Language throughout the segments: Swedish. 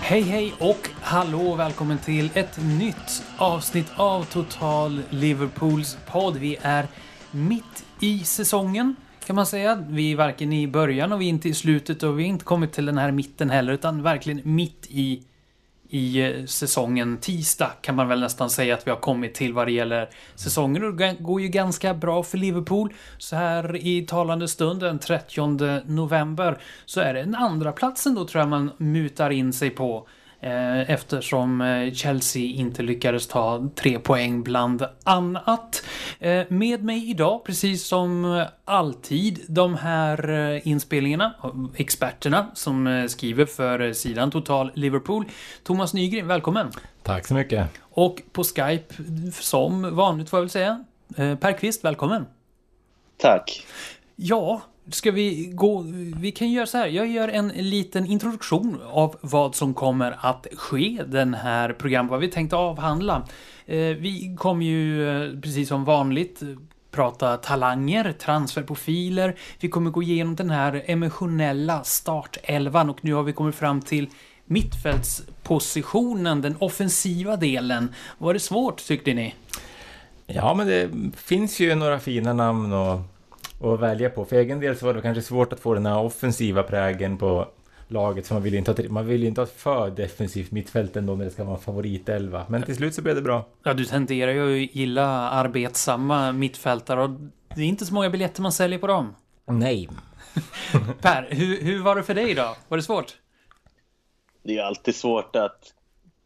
Hej hej och hallå välkommen till ett nytt avsnitt av Total Liverpools podd. Vi är mitt i säsongen kan man säga. Vi är varken i början och vi är inte i slutet och vi har inte kommit till den här mitten heller utan verkligen mitt i i eh, säsongen. Tisdag kan man väl nästan säga att vi har kommit till vad det gäller säsongen. Och det går ju ganska bra för Liverpool. Så här i talande stund den 30 november så är det en andra platsen då tror jag man mutar in sig på. Eh, eftersom eh, Chelsea inte lyckades ta tre poäng bland annat. Eh, med mig idag, precis som alltid, de här inspelningarna, experterna som skriver för sidan Total Liverpool. Thomas Nygren, välkommen! Tack så mycket! Och på Skype, som vanligt får jag väl säga, Per Kvist, välkommen! Tack! Ja, Ska vi gå... Vi kan göra så här. Jag gör en liten introduktion av vad som kommer att ske den här programmet, vad vi tänkte avhandla. Eh, vi kommer ju eh, precis som vanligt prata talanger, transferprofiler. Vi kommer gå igenom den här emotionella startelvan och nu har vi kommit fram till mittfältspositionen, den offensiva delen. Var det svårt tyckte ni? Ja, men det finns ju några fina namn och att välja på. För egen del så var det kanske svårt att få den här offensiva prägen på laget. Man vill ju inte ha, man vill inte ha för defensivt mittfält ändå när det ska vara en favoritelva. Men till slut så blev det bra. Ja, du tenderar ju att gilla arbetsamma mittfältare och det är inte så många biljetter man säljer på dem. Nej. per, hur, hur var det för dig då? Var det svårt? Det är alltid svårt att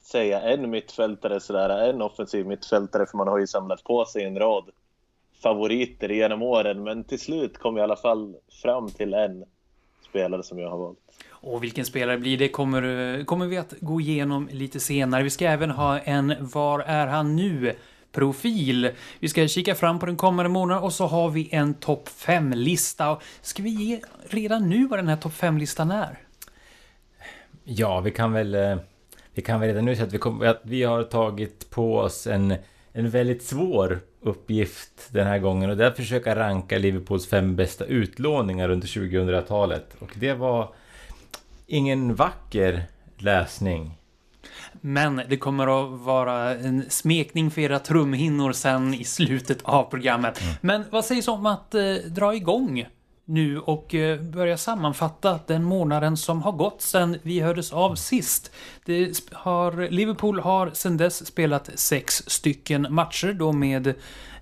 säga en mittfältare sådär, en offensiv mittfältare för man har ju samlat på sig en rad favoriter genom åren. Men till slut kom vi i alla fall fram till en spelare som jag har valt. Och vilken spelare blir det kommer, kommer vi att gå igenom lite senare. Vi ska även ha en Var är han nu? profil. Vi ska kika fram på den kommande månaden och så har vi en topp 5-lista. Ska vi ge redan nu vad den här topp 5-listan är? Ja, vi kan väl... Eh, vi kan väl redan nu säga att vi, kom, att vi har tagit på oss en, en väldigt svår uppgift den här gången och det är att försöka ranka Liverpools fem bästa utlåningar under 2000-talet. Och det var ingen vacker läsning. Men det kommer att vara en smekning för era trumhinnor sen i slutet av programmet. Mm. Men vad sägs om att eh, dra igång nu och eh, börja sammanfatta den månaden som har gått sedan vi hördes av sist. Det har, Liverpool har sedan dess spelat sex stycken matcher då med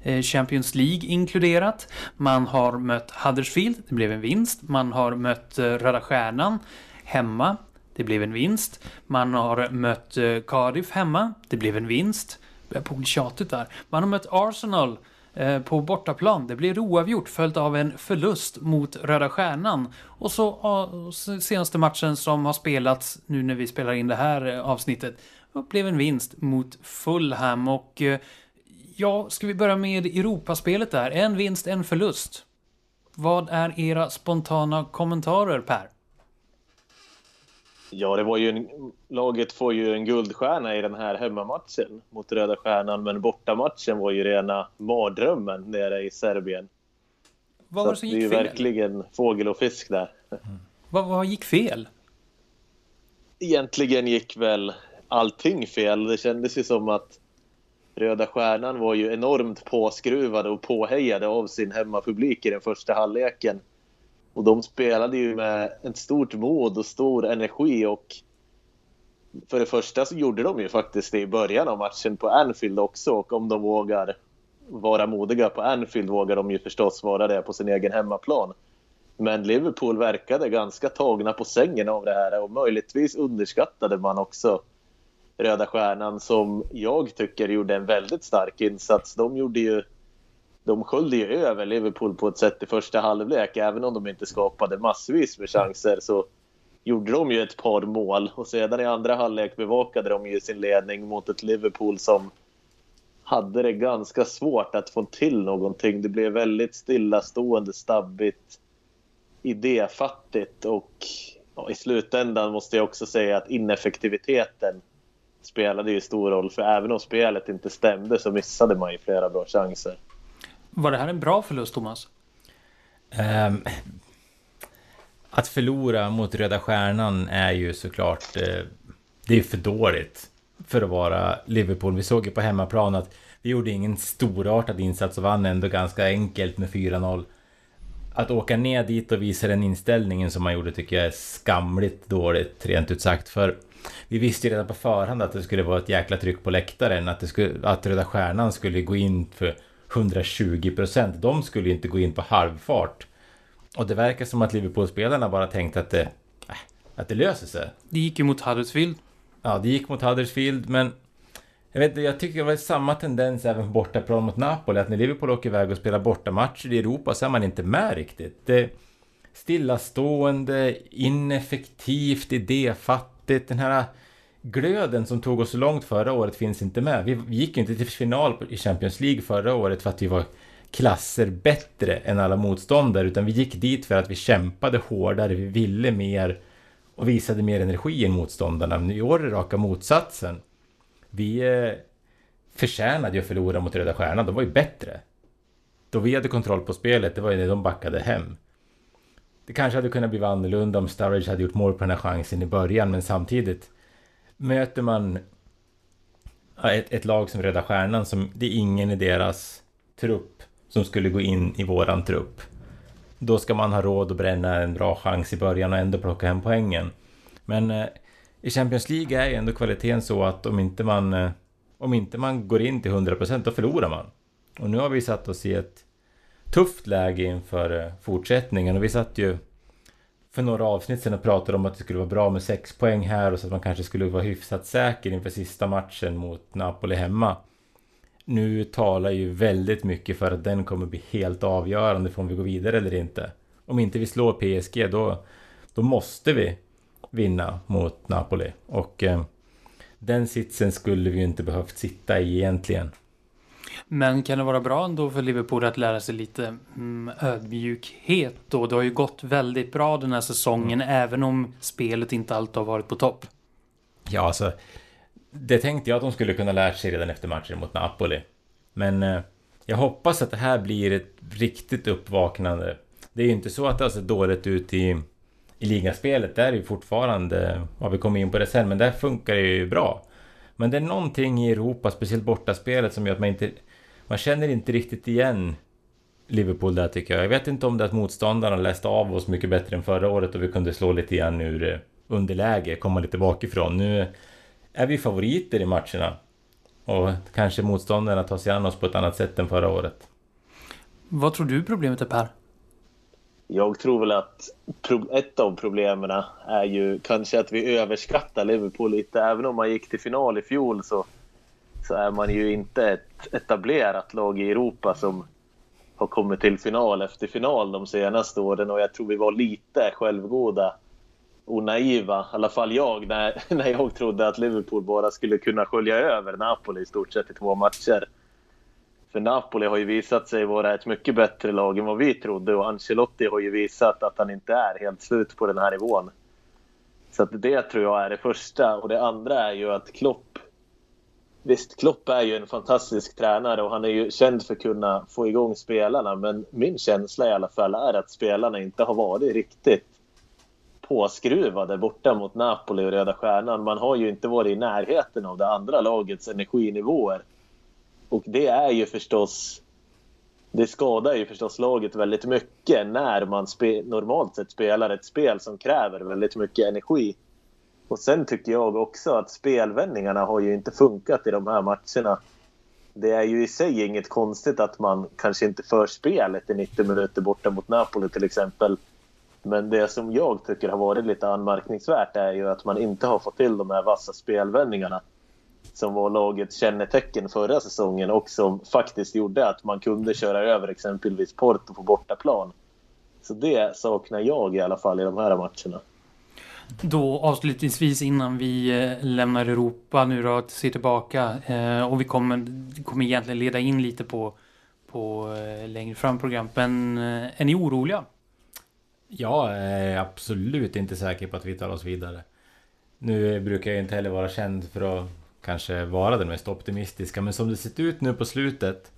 eh, Champions League inkluderat. Man har mött Huddersfield, det blev en vinst. Man har mött eh, Röda Stjärnan hemma, det blev en vinst. Man har mött Cardiff hemma, det blev en vinst. Börjar på bli tjatigt där. Man har mött Arsenal Eh, på bortaplan. Det blir oavgjort följt av en förlust mot Röda Stjärnan. Och så senaste matchen som har spelats nu när vi spelar in det här eh, avsnittet blev en vinst mot Fulham och eh, ja, ska vi börja med Europaspelet där? En vinst, en förlust. Vad är era spontana kommentarer Per? Ja, det var ju en, laget får ju en guldstjärna i den här hemmamatchen mot Röda Stjärnan, men bortamatchen var ju rena mardrömmen nere i Serbien. Vad var det som gick fel? Det är ju verkligen fågel och fisk där. Mm. Vad, vad gick fel? Egentligen gick väl allting fel. Det kändes ju som att Röda Stjärnan var ju enormt påskruvade och påhejade av sin hemmapublik i den första halvleken. Och de spelade ju med ett stort mod och stor energi och för det första så gjorde de ju faktiskt det i början av matchen på Anfield också och om de vågar vara modiga på Anfield vågar de ju förstås vara det på sin egen hemmaplan. Men Liverpool verkade ganska tagna på sängen av det här och möjligtvis underskattade man också Röda Stjärnan som jag tycker gjorde en väldigt stark insats. De gjorde ju de sköljde ju över Liverpool på ett sätt i första halvlek. Även om de inte skapade massvis med chanser så gjorde de ju ett par mål. Och sedan i andra halvlek bevakade de ju sin ledning mot ett Liverpool som hade det ganska svårt att få till någonting. Det blev väldigt stillastående, stabbigt, idéfattigt och ja, i slutändan måste jag också säga att ineffektiviteten spelade ju stor roll. För även om spelet inte stämde så missade man ju flera bra chanser. Var det här en bra förlust, Thomas? Um, att förlora mot Röda Stjärnan är ju såklart... Eh, det är för dåligt för att vara Liverpool. Vi såg ju på hemmaplan att vi gjorde ingen storartad insats och vann ändå ganska enkelt med 4-0. Att åka ner dit och visa den inställningen som man gjorde tycker jag är skamligt dåligt, rent ut sagt. För vi visste ju redan på förhand att det skulle vara ett jäkla tryck på läktaren. Att, det skulle, att Röda Stjärnan skulle gå in för 120 procent. De skulle inte gå in på halvfart. Och det verkar som att Liverpool-spelarna bara tänkte att det, äh, att det löser sig. Det gick ju mot Huddersfield. Ja, det gick mot Huddersfield, men jag vet jag tycker det var samma tendens även på bortaplan mot Napoli, att när Liverpool åker iväg och spelar bortamatcher i Europa så är man inte med riktigt. Det stillastående, ineffektivt, idéfattigt, den här glöden som tog oss så långt förra året finns inte med. Vi gick ju inte till final i Champions League förra året för att vi var klasser bättre än alla motståndare, utan vi gick dit för att vi kämpade hårdare, vi ville mer och visade mer energi än motståndarna. Men i år är det raka motsatsen. Vi eh, förtjänade ju att förlora mot Röda Stjärnan, de var ju bättre. Då vi hade kontroll på spelet, det var ju när de backade hem. Det kanske hade kunnat bli annorlunda om Sturridge hade gjort mål på den här chansen i början, men samtidigt möter man ett, ett lag som Röda Stjärnan som det är ingen i deras trupp som skulle gå in i våran trupp. Då ska man ha råd att bränna en bra chans i början och ändå plocka hem poängen. Men eh, i Champions League är ju ändå kvaliteten så att om inte man, eh, om inte man går in till 100% då förlorar man. Och nu har vi satt oss i ett tufft läge inför eh, fortsättningen och vi satt ju för några avsnitt sedan och pratade om att det skulle vara bra med sex poäng här och så att man kanske skulle vara hyfsat säker inför sista matchen mot Napoli hemma. Nu talar ju väldigt mycket för att den kommer bli helt avgörande för om vi går vidare eller inte. Om inte vi slår PSG då, då måste vi vinna mot Napoli. Och eh, den sitsen skulle vi ju inte behövt sitta i egentligen. Men kan det vara bra ändå för Liverpool att lära sig lite mm, ödmjukhet då? Det har ju gått väldigt bra den här säsongen, mm. även om spelet inte alltid har varit på topp. Ja, alltså. Det tänkte jag att de skulle kunna lära sig redan efter matchen mot Napoli. Men eh, jag hoppas att det här blir ett riktigt uppvaknande. Det är ju inte så att det har sett dåligt ut i i ligaspelet, där är ju fortfarande, ja vi kommer in på det sen, men där funkar det ju bra. Men det är någonting i Europa, speciellt bortaspelet, som gör att man inte... Man känner inte riktigt igen Liverpool där tycker jag. Jag vet inte om det är att motståndarna läste av oss mycket bättre än förra året och vi kunde slå lite grann ur eh, underläge, komma lite bakifrån. Nu är vi favoriter i matcherna. Och kanske motståndarna tar sig an oss på ett annat sätt än förra året. Vad tror du problemet är Per? Jag tror väl att ett av problemen är ju kanske att vi överskattar Liverpool lite. Även om man gick till final i fjol så, så är man ju inte ett etablerat lag i Europa som har kommit till final efter final de senaste åren och jag tror vi var lite självgoda och naiva, i alla fall jag, när, när jag trodde att Liverpool bara skulle kunna skölja över Napoli i stort sett i två matcher. För Napoli har ju visat sig vara ett mycket bättre lag än vad vi trodde och Ancelotti har ju visat att han inte är helt slut på den här nivån. Så att det tror jag är det första. Och det andra är ju att Klopp... Visst, Klopp är ju en fantastisk tränare och han är ju känd för att kunna få igång spelarna. Men min känsla i alla fall är att spelarna inte har varit riktigt påskruvade borta mot Napoli och Röda Stjärnan. Man har ju inte varit i närheten av det andra lagets energinivåer. Och det är ju förstås... Det skadar ju förstås laget väldigt mycket när man normalt sett spelar ett spel som kräver väldigt mycket energi. Och sen tycker jag också att spelvändningarna har ju inte funkat i de här matcherna. Det är ju i sig inget konstigt att man kanske inte för spelet i 90 minuter borta mot Napoli till exempel. Men det som jag tycker har varit lite anmärkningsvärt är ju att man inte har fått till de här vassa spelvändningarna som var lagets kännetecken förra säsongen och som faktiskt gjorde att man kunde köra över exempelvis Porto på bortaplan. Så det saknar jag i alla fall i de här matcherna. Då avslutningsvis innan vi eh, lämnar Europa nu då, ser tillbaka eh, och vi kommer, kommer egentligen leda in lite på, på eh, längre fram programmet. Men är ni oroliga? Jag är absolut inte säker på att vi tar oss vidare. Nu brukar jag inte heller vara känd för att kanske vara den mest optimistiska. Men som det sett ut nu på slutet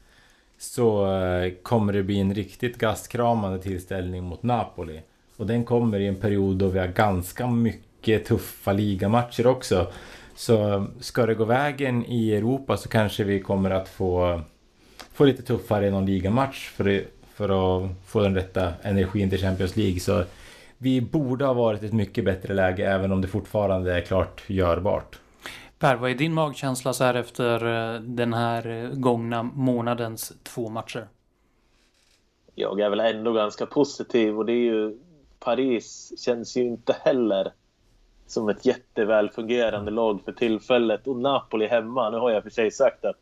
så eh, kommer det bli en riktigt gastkramande tillställning mot Napoli. Och den kommer i en period då vi har ganska mycket tuffa ligamatcher också. Så ska det gå vägen i Europa så kanske vi kommer att få, få lite tuffare i någon ligamatch för, för att få den rätta energin till Champions League. Så vi borde ha varit i ett mycket bättre läge även om det fortfarande är klart görbart. Per, vad är din magkänsla så här efter eh, den här eh, gångna månadens två matcher? Jag är väl ändå ganska positiv och det är ju Paris känns ju inte heller som ett jätteväl fungerande lag för tillfället och Napoli hemma. Nu har jag för sig sagt att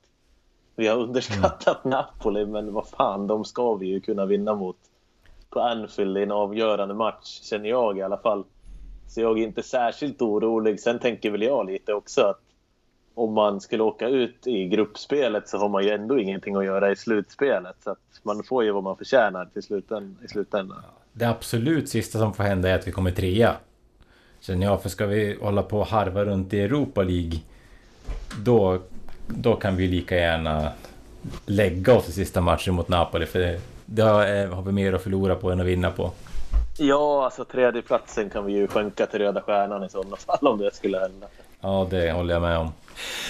vi har underskattat mm. Napoli men vad fan, de ska vi ju kunna vinna mot på Anfield i en avgörande match, känner jag i alla fall. Så jag är inte särskilt orolig. Sen tänker väl jag lite också att om man skulle åka ut i gruppspelet så har man ju ändå ingenting att göra i slutspelet. Så att man får ju vad man förtjänar till sluten, i slutändan. Det absolut sista som får hända är att vi kommer trea. Känner jag, för ska vi hålla på och harva runt i Europa League då, då kan vi lika gärna lägga oss i sista matchen mot Napoli för det, det har vi mer att förlora på än att vinna på. Ja, alltså tredjeplatsen kan vi ju skänka till Röda Stjärnan i sådana fall om det skulle hända. Ja, det håller jag med om.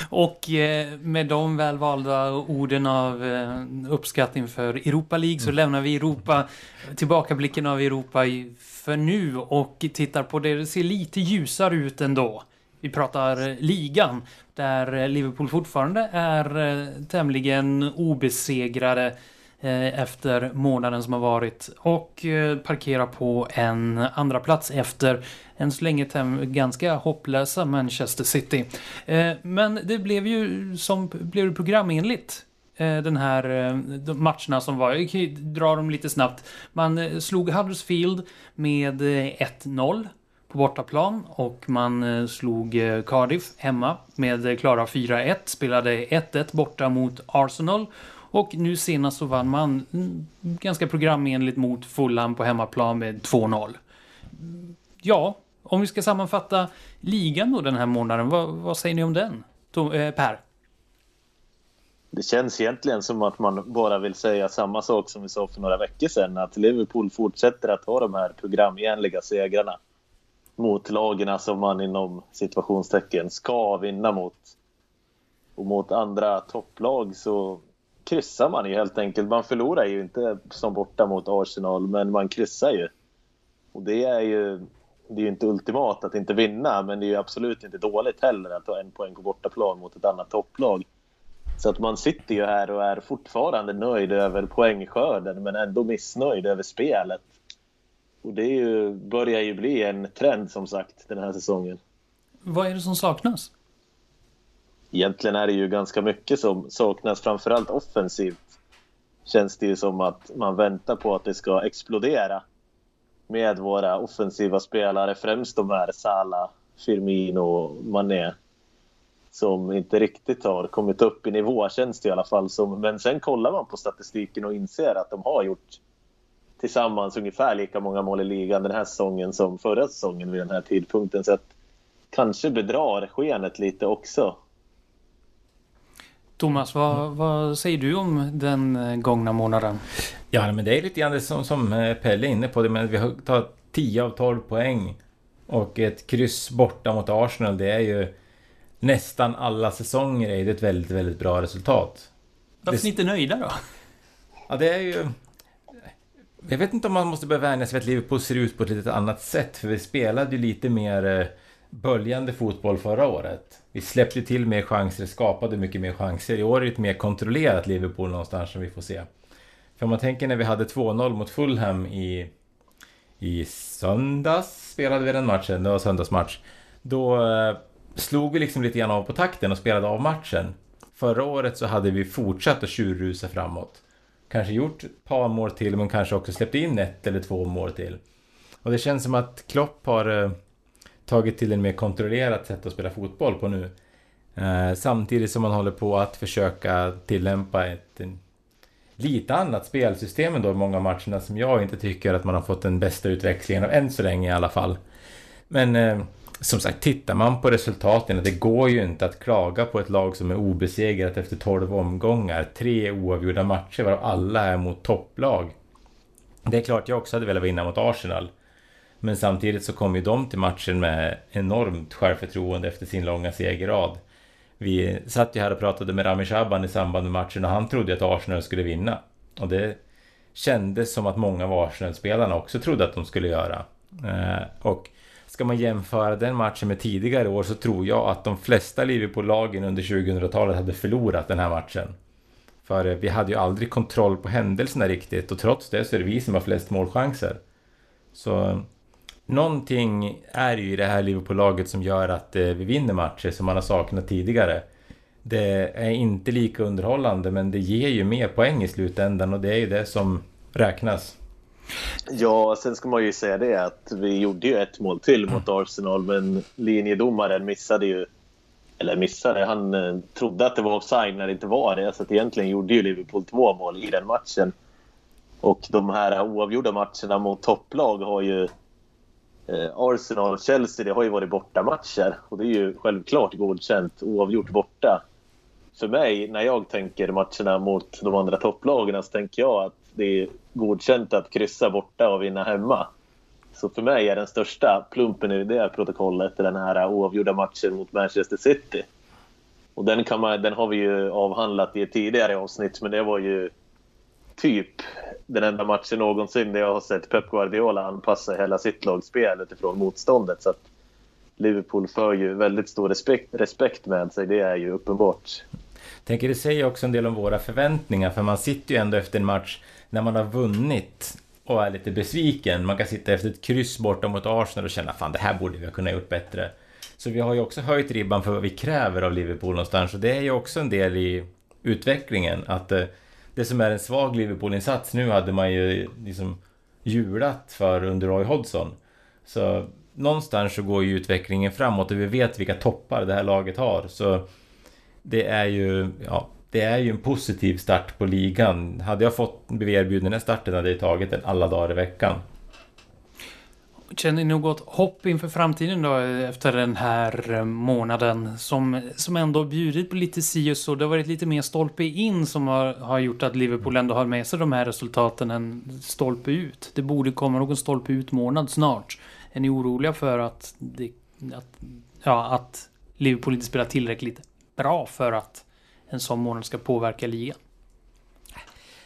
Och eh, med de välvalda orden av eh, uppskattning för Europa League så mm. lämnar vi Europa, tillbakablicken av Europa för nu och tittar på det. Det ser lite ljusare ut ändå. Vi pratar ligan där Liverpool fortfarande är tämligen obesegrade Eh, Eh, efter månaden som har varit och parkerar parkera på en andra plats efter en så länge ganska hopplösa Manchester City. Eh, men det blev ju som blev programenligt den här matcherna som var. Jag kan dra dem lite snabbt. Man slog Huddersfield med 1-0 på bortaplan och man slog Cardiff hemma med klara 4-1. Spelade 1-1 borta mot Arsenal och nu senast så vann man ganska programenligt mot Fulham på hemmaplan med 2-0. Ja, om vi ska sammanfatta ligan då den här månaden, vad, vad säger ni om den? Tom, eh, per? Det känns egentligen som att man bara vill säga samma sak som vi sa för några veckor sedan. Att Liverpool fortsätter att ha de här programenliga segrarna mot lagen som man inom situationstecken ska vinna mot. Och mot andra topplag så kryssar man ju helt enkelt. Man förlorar ju inte som borta mot Arsenal, men man kryssar ju. Och det är ju det är ju inte ultimat att inte vinna, men det är ju absolut inte dåligt heller att ta en poäng på bortaplan mot ett annat topplag. Så att man sitter ju här och är fortfarande nöjd över poängskörden, men ändå missnöjd över spelet. Och det ju, börjar ju bli en trend som sagt den här säsongen. Vad är det som saknas? Egentligen är det ju ganska mycket som saknas, framförallt offensivt. Känns det ju som att man väntar på att det ska explodera med våra offensiva spelare, främst de här Salah, Firmino och Mané som inte riktigt har kommit upp i nivå, känns det i alla fall som. Men sen kollar man på statistiken och inser att de har gjort tillsammans ungefär lika många mål i ligan den här säsongen som förra säsongen vid den här tidpunkten. Så att kanske bedrar skenet lite också. Thomas, vad, vad, säger du om den eh, gångna månaden? Ja, men det är lite grann det som, som eh, Pelle är inne på. Det, men vi har tagit 10 av 12 poäng. Och ett kryss borta mot Arsenal, det är ju nästan alla säsonger är det ett väldigt, väldigt bra resultat. Varför är ni inte nöjda då? Ja, det är ju... Jag vet inte om man måste börja vänja sig vid att Liverpool ser ut på ett lite annat sätt. För vi spelade ju lite mer eh, böljande fotboll förra året. Vi släppte till mer chanser, skapade mycket mer chanser. I år är det ett mer kontrollerat Liverpool någonstans som vi får se. För om man tänker när vi hade 2-0 mot Fulham i, i söndags, spelade vi den matchen, det var söndagsmatch. Då eh, slog vi liksom lite grann av på takten och spelade av matchen. Förra året så hade vi fortsatt att tjurrusa framåt. Kanske gjort ett par mål till men kanske också släppt in ett eller två mål till. Och det känns som att Klopp har eh, tagit till en mer kontrollerat sätt att spela fotboll på nu. Eh, samtidigt som man håller på att försöka tillämpa ett en, lite annat spelsystem ändå i många matcherna som jag inte tycker att man har fått den bästa utvecklingen av än så länge i alla fall. Men eh, som sagt, tittar man på resultaten, det går ju inte att klaga på ett lag som är obesegrat efter 12 omgångar. Tre oavgjorda matcher varav alla är mot topplag. Det är klart jag också hade velat vinna mot Arsenal. Men samtidigt så kom ju de till matchen med enormt självförtroende efter sin långa segerrad. Vi satt ju här och pratade med Rami Shaban i samband med matchen och han trodde att Arsenal skulle vinna. Och det kändes som att många av Arsenal-spelarna också trodde att de skulle göra. Eh, och ska man jämföra den matchen med tidigare år så tror jag att de flesta Liverpool-lagen under 2000-talet hade förlorat den här matchen. För eh, vi hade ju aldrig kontroll på händelserna riktigt och trots det så är det vi som har flest målchanser. Så någonting är ju i det här Liverpool-laget som gör att eh, vi vinner matcher som man har saknat tidigare. Det är inte lika underhållande men det ger ju mer poäng i slutändan och det är ju det som räknas. Ja, sen ska man ju säga det att vi gjorde ju ett mål till mot Arsenal men linjedomaren missade ju eller missade, han eh, trodde att det var offside när det inte var det. Så att egentligen gjorde ju Liverpool två mål i den matchen. Och de här oavgjorda matcherna mot topplag har ju Eh, Arsenal och Chelsea, det har ju varit bortamatcher. Och det är ju självklart godkänt oavgjort borta. För mig, när jag tänker matcherna mot de andra topplagen så tänker jag att det är godkänt att kryssa borta och vinna hemma. Så för mig är den största plumpen i det protokollet den här oavgjorda matchen mot Manchester City. Och den, kan man, den har vi ju avhandlat i ett tidigare avsnitt, men det var ju typ den enda matchen någonsin där jag har sett Pep Guardiola anpassa hela sitt lagspel utifrån motståndet. Så att Liverpool för ju väldigt stor respekt, respekt med sig, det är ju uppenbart. Tänker det säger också en del om våra förväntningar, för man sitter ju ändå efter en match när man har vunnit och är lite besviken. Man kan sitta efter ett kryss borta mot Arsenal och känna fan det här borde vi ha kunnat gjort bättre. Så vi har ju också höjt ribban för vad vi kräver av Liverpool någonstans och det är ju också en del i utvecklingen. Att eh, det som är en svag Liverpool-insats nu hade man ju liksom hjulat för under Roy Hodgson. Så någonstans så går ju utvecklingen framåt och vi vet vilka toppar det här laget har. Så det är ju, ja, det är ju en positiv start på ligan. Hade jag fått bli erbjuden den här starten hade jag tagit den alla dagar i veckan. Känner ni något hopp inför framtiden då efter den här eh, månaden som, som ändå bjudit på lite si och så? Det har varit lite mer stolpe in som har, har gjort att Liverpool ändå har med sig de här resultaten än stolpe ut. Det borde komma någon stolpe ut-månad snart. Är ni oroliga för att, det, att, ja, att Liverpool inte spelar tillräckligt bra för att en sån månad ska påverka ligan?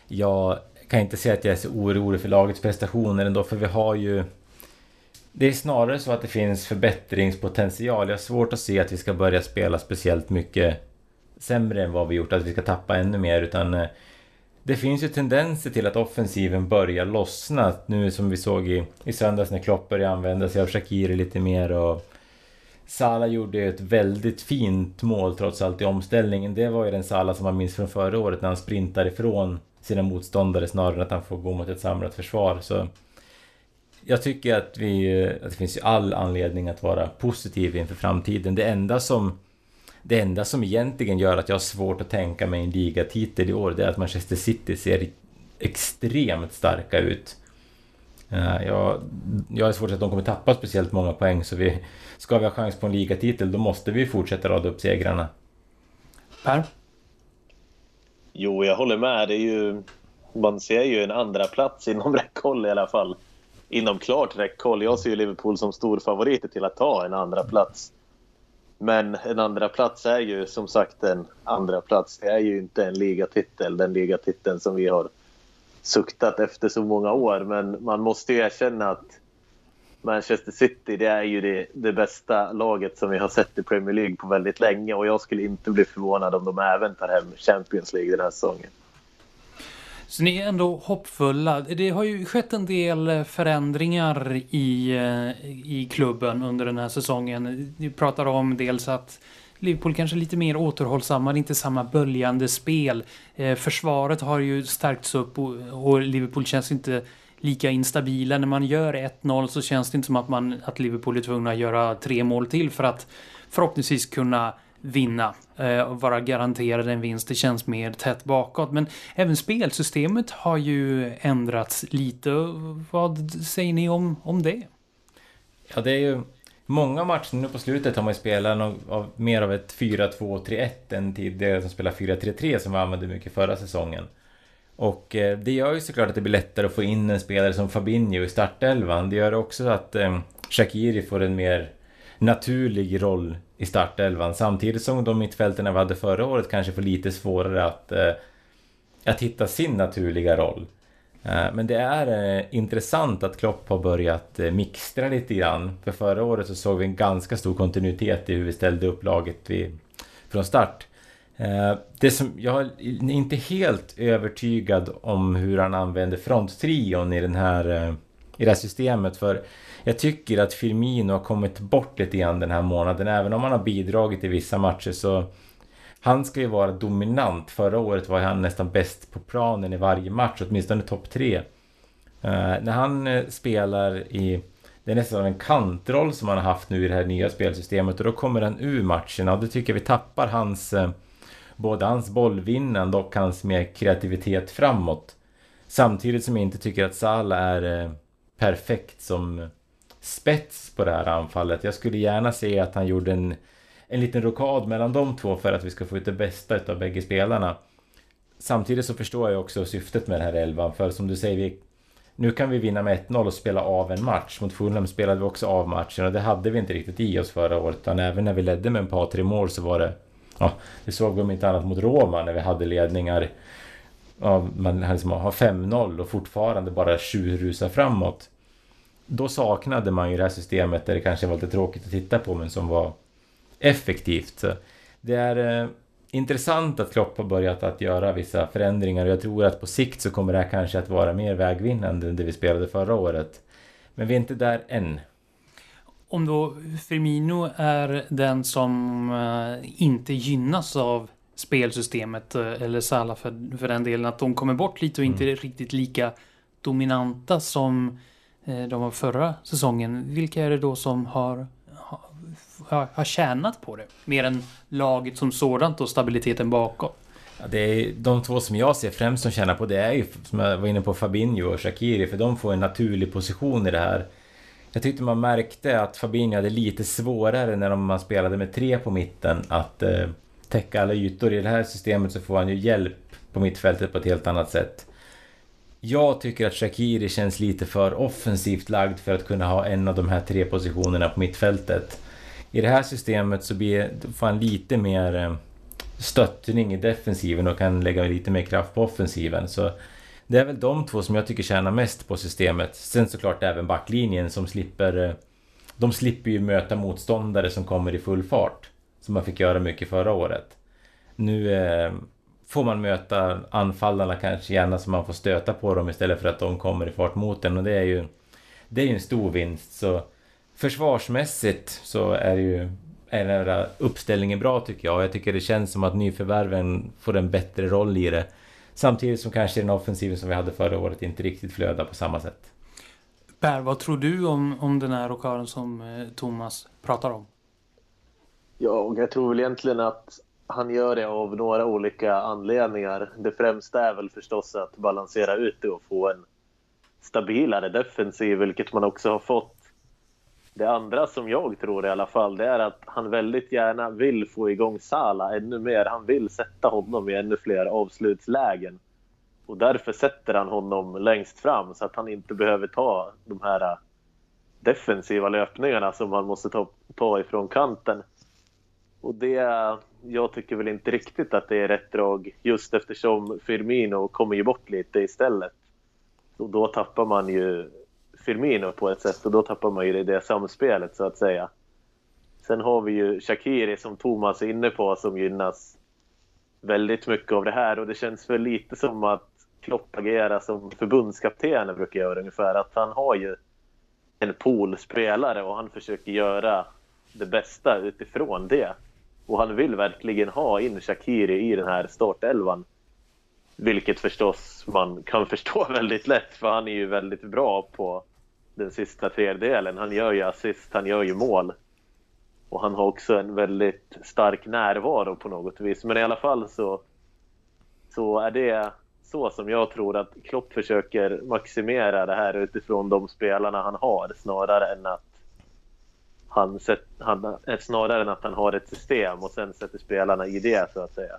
Jag kan inte säga att jag är så orolig för lagets prestationer ändå, för vi har ju... Det är snarare så att det finns förbättringspotential. Jag har svårt att se att vi ska börja spela speciellt mycket sämre än vad vi gjort, att vi ska tappa ännu mer, utan... Eh, det finns ju tendenser till att offensiven börjar lossna. Nu som vi såg i, i söndags när Klopp började använda sig av Shakiri lite mer och Sala gjorde ett väldigt fint mål trots allt i omställningen. Det var ju den Sala som man minns från förra året när han sprintar ifrån sina motståndare snarare än att han får gå mot ett samlat försvar. Så jag tycker att, vi, att det finns ju all anledning att vara positiv inför framtiden. Det enda som det enda som egentligen gör att jag har svårt att tänka mig en ligatitel i år det är att Manchester City ser extremt starka ut. Eh, jag, jag är svårt att de kommer tappa speciellt många poäng så vi, ska vi ha chans på en ligatitel då måste vi fortsätta rada upp segrarna. Per? Jo, jag håller med. Det är ju, man ser ju en andra plats inom räckhåll i alla fall. Inom klart räckhåll. Jag ser ju Liverpool som stor favorit till att ta en andra plats. Men en andra plats är ju som sagt en andra plats. Det är ju inte en ligatitel, den ligatiteln som vi har suktat efter så många år. Men man måste ju erkänna att Manchester City det är ju det, det bästa laget som vi har sett i Premier League på väldigt länge och jag skulle inte bli förvånad om de även tar hem Champions League den här säsongen. Så ni är ändå hoppfulla. Det har ju skett en del eh, förändringar i, eh, i klubben under den här säsongen. Ni pratar om dels att Liverpool kanske lite mer återhållsamma, inte samma böljande spel. Eh, försvaret har ju stärkts upp och, och, Liverpool känns inte lika instabila. När man gör 1-0 så känns det inte som att, man, att Liverpool är tvungna att göra tre mål till för att förhoppningsvis kunna vinna eh, och vara garanterad en vinst. Det känns mer tätt bakåt. Men även spelsystemet har ju ändrats lite. Vad säger ni om, om det? Ja, det är ju Många matcher nu på slutet har man ju spelat någon, av, mer av ett 4-2-3-1 än tidigare som spelar 4-3-3 som vi använde mycket förra säsongen. Och eh, det gör ju såklart att det blir lättare att få in en spelare som Fabinho i startelvan. Det gör också att eh, Shakiri får en mer naturlig roll i startelvan. Samtidigt som de mittfältarna vi hade förra året kanske får lite svårare att, eh, att hitta sin naturliga roll. Eh, men det är eh, intressant att Klopp har börjat eh, mixtra lite grann. För förra året så såg vi en ganska stor kontinuitet i hur vi ställde upp laget vid, från start. Eh, det som, jag är inte helt övertygad om hur han använder fronttrion i, den här, eh, i det här systemet. För jag tycker att Firmino har kommit bort lite grann den här månaden. Även om han har bidragit i vissa matcher så han ska ju vara dominant. Förra året var han nästan bäst på planen i varje match, åtminstone topp tre. Uh, när han eh, spelar i... Det är nästan en kantroll som han har haft nu i det här nya spelsystemet och då kommer han ur matcherna och då tycker jag vi tappar hans... Uh, både hans bollvinnande och hans mer kreativitet framåt. Samtidigt som jag inte tycker att Salah är perfekt som spets på det här anfallet. Jag skulle gärna se att han gjorde en en liten rokad mellan de två för att vi ska få ut det bästa av bägge spelarna. Samtidigt så förstår jag också syftet med den här elvan, för som du säger, vi, nu kan vi vinna med 1-0 och spela av en match. Mot Fulham spelade vi också av matchen och det hade vi inte riktigt i oss förra året. Utan även när vi ledde med en par, tre mål så var det... Ja, det såg vi om inte annat mot Roma när vi hade ledningar. Ja, man liksom har 5-0 och fortfarande bara tjurrusar framåt. Då saknade man ju det här systemet där det kanske var lite tråkigt att titta på men som var effektivt. Det är eh, intressant att Klopp har börjat att göra vissa förändringar och jag tror att på sikt så kommer det här kanske att vara mer vägvinnande än det vi spelade förra året. Men vi är inte där än. Om då Firmino är den som uh, inte gynnas av spelsystemet uh, eller Salah för, för den delen att de kommer bort lite och inte mm. riktigt lika dominanta som Eh, de var förra säsongen. Vilka är det då som har har tjänat på det. Mer än laget som sådant och stabiliteten bakom. Ja, det är de två som jag ser främst som tjänar på det är ju, som jag var inne på, Fabinho och Shakiri. För de får en naturlig position i det här. Jag tyckte man märkte att Fabinho hade lite svårare när man spelade med tre på mitten att eh, täcka alla ytor. I det här systemet så får han ju hjälp på mittfältet på ett helt annat sätt. Jag tycker att Shakiri känns lite för offensivt lagd för att kunna ha en av de här tre positionerna på mittfältet. I det här systemet så blir, får han lite mer eh, stöttning i defensiven och kan lägga lite mer kraft på offensiven. Så det är väl de två som jag tycker tjänar mest på systemet. Sen såklart även backlinjen som slipper... Eh, de slipper ju möta motståndare som kommer i full fart. Som man fick göra mycket förra året. Nu eh, får man möta anfallarna kanske gärna så man får stöta på dem istället för att de kommer i fart mot en och det är ju... Det är ju en stor vinst så försvarsmässigt så är ju är den här uppställningen bra tycker jag. Jag tycker det känns som att nyförvärven får en bättre roll i det. Samtidigt som kanske den offensiven som vi hade förra året inte riktigt flödar på samma sätt. Per, vad tror du om, om den här rockaden som eh, Thomas pratar om? Ja, jag tror väl egentligen att han gör det av några olika anledningar. Det främsta är väl förstås att balansera ut det och få en stabilare defensiv, vilket man också har fått det andra som jag tror i alla fall, det är att han väldigt gärna vill få igång Sala ännu mer. Han vill sätta honom i ännu fler avslutslägen. Och därför sätter han honom längst fram så att han inte behöver ta de här defensiva löpningarna som han måste ta, ta ifrån kanten. Och det, jag tycker väl inte riktigt att det är rätt drag just eftersom Firmino kommer ju bort lite istället. Och då tappar man ju Firmino på ett sätt och då tappar man ju det samspelet så att säga. Sen har vi ju Shakiri som Thomas är inne på som gynnas väldigt mycket av det här och det känns väl lite som att Klopp agerar som förbundskaptenen brukar göra ungefär. Att han har ju en pool spelare och han försöker göra det bästa utifrån det. Och han vill verkligen ha in Shakiri i den här startelvan. Vilket förstås man kan förstå väldigt lätt för han är ju väldigt bra på den sista tredjedelen. Han gör ju assist, han gör ju mål. Och han har också en väldigt stark närvaro på något vis. Men i alla fall så, så är det så som jag tror att Klopp försöker maximera det här utifrån de spelarna han har snarare än att han, set, han, eh, snarare än att han har ett system och sen sätter spelarna i det så att säga.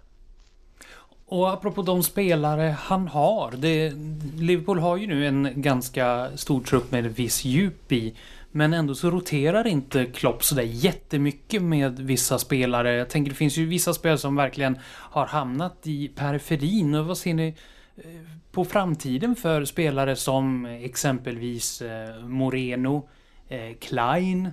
Och apropå de spelare han har. Det, Liverpool har ju nu en ganska stor trupp med viss djup i. Men ändå så roterar inte Klopp sådär jättemycket med vissa spelare. Jag tänker det finns ju vissa spelare som verkligen har hamnat i periferin. Och vad ser ni eh, på framtiden för spelare som exempelvis eh, Moreno, Klein,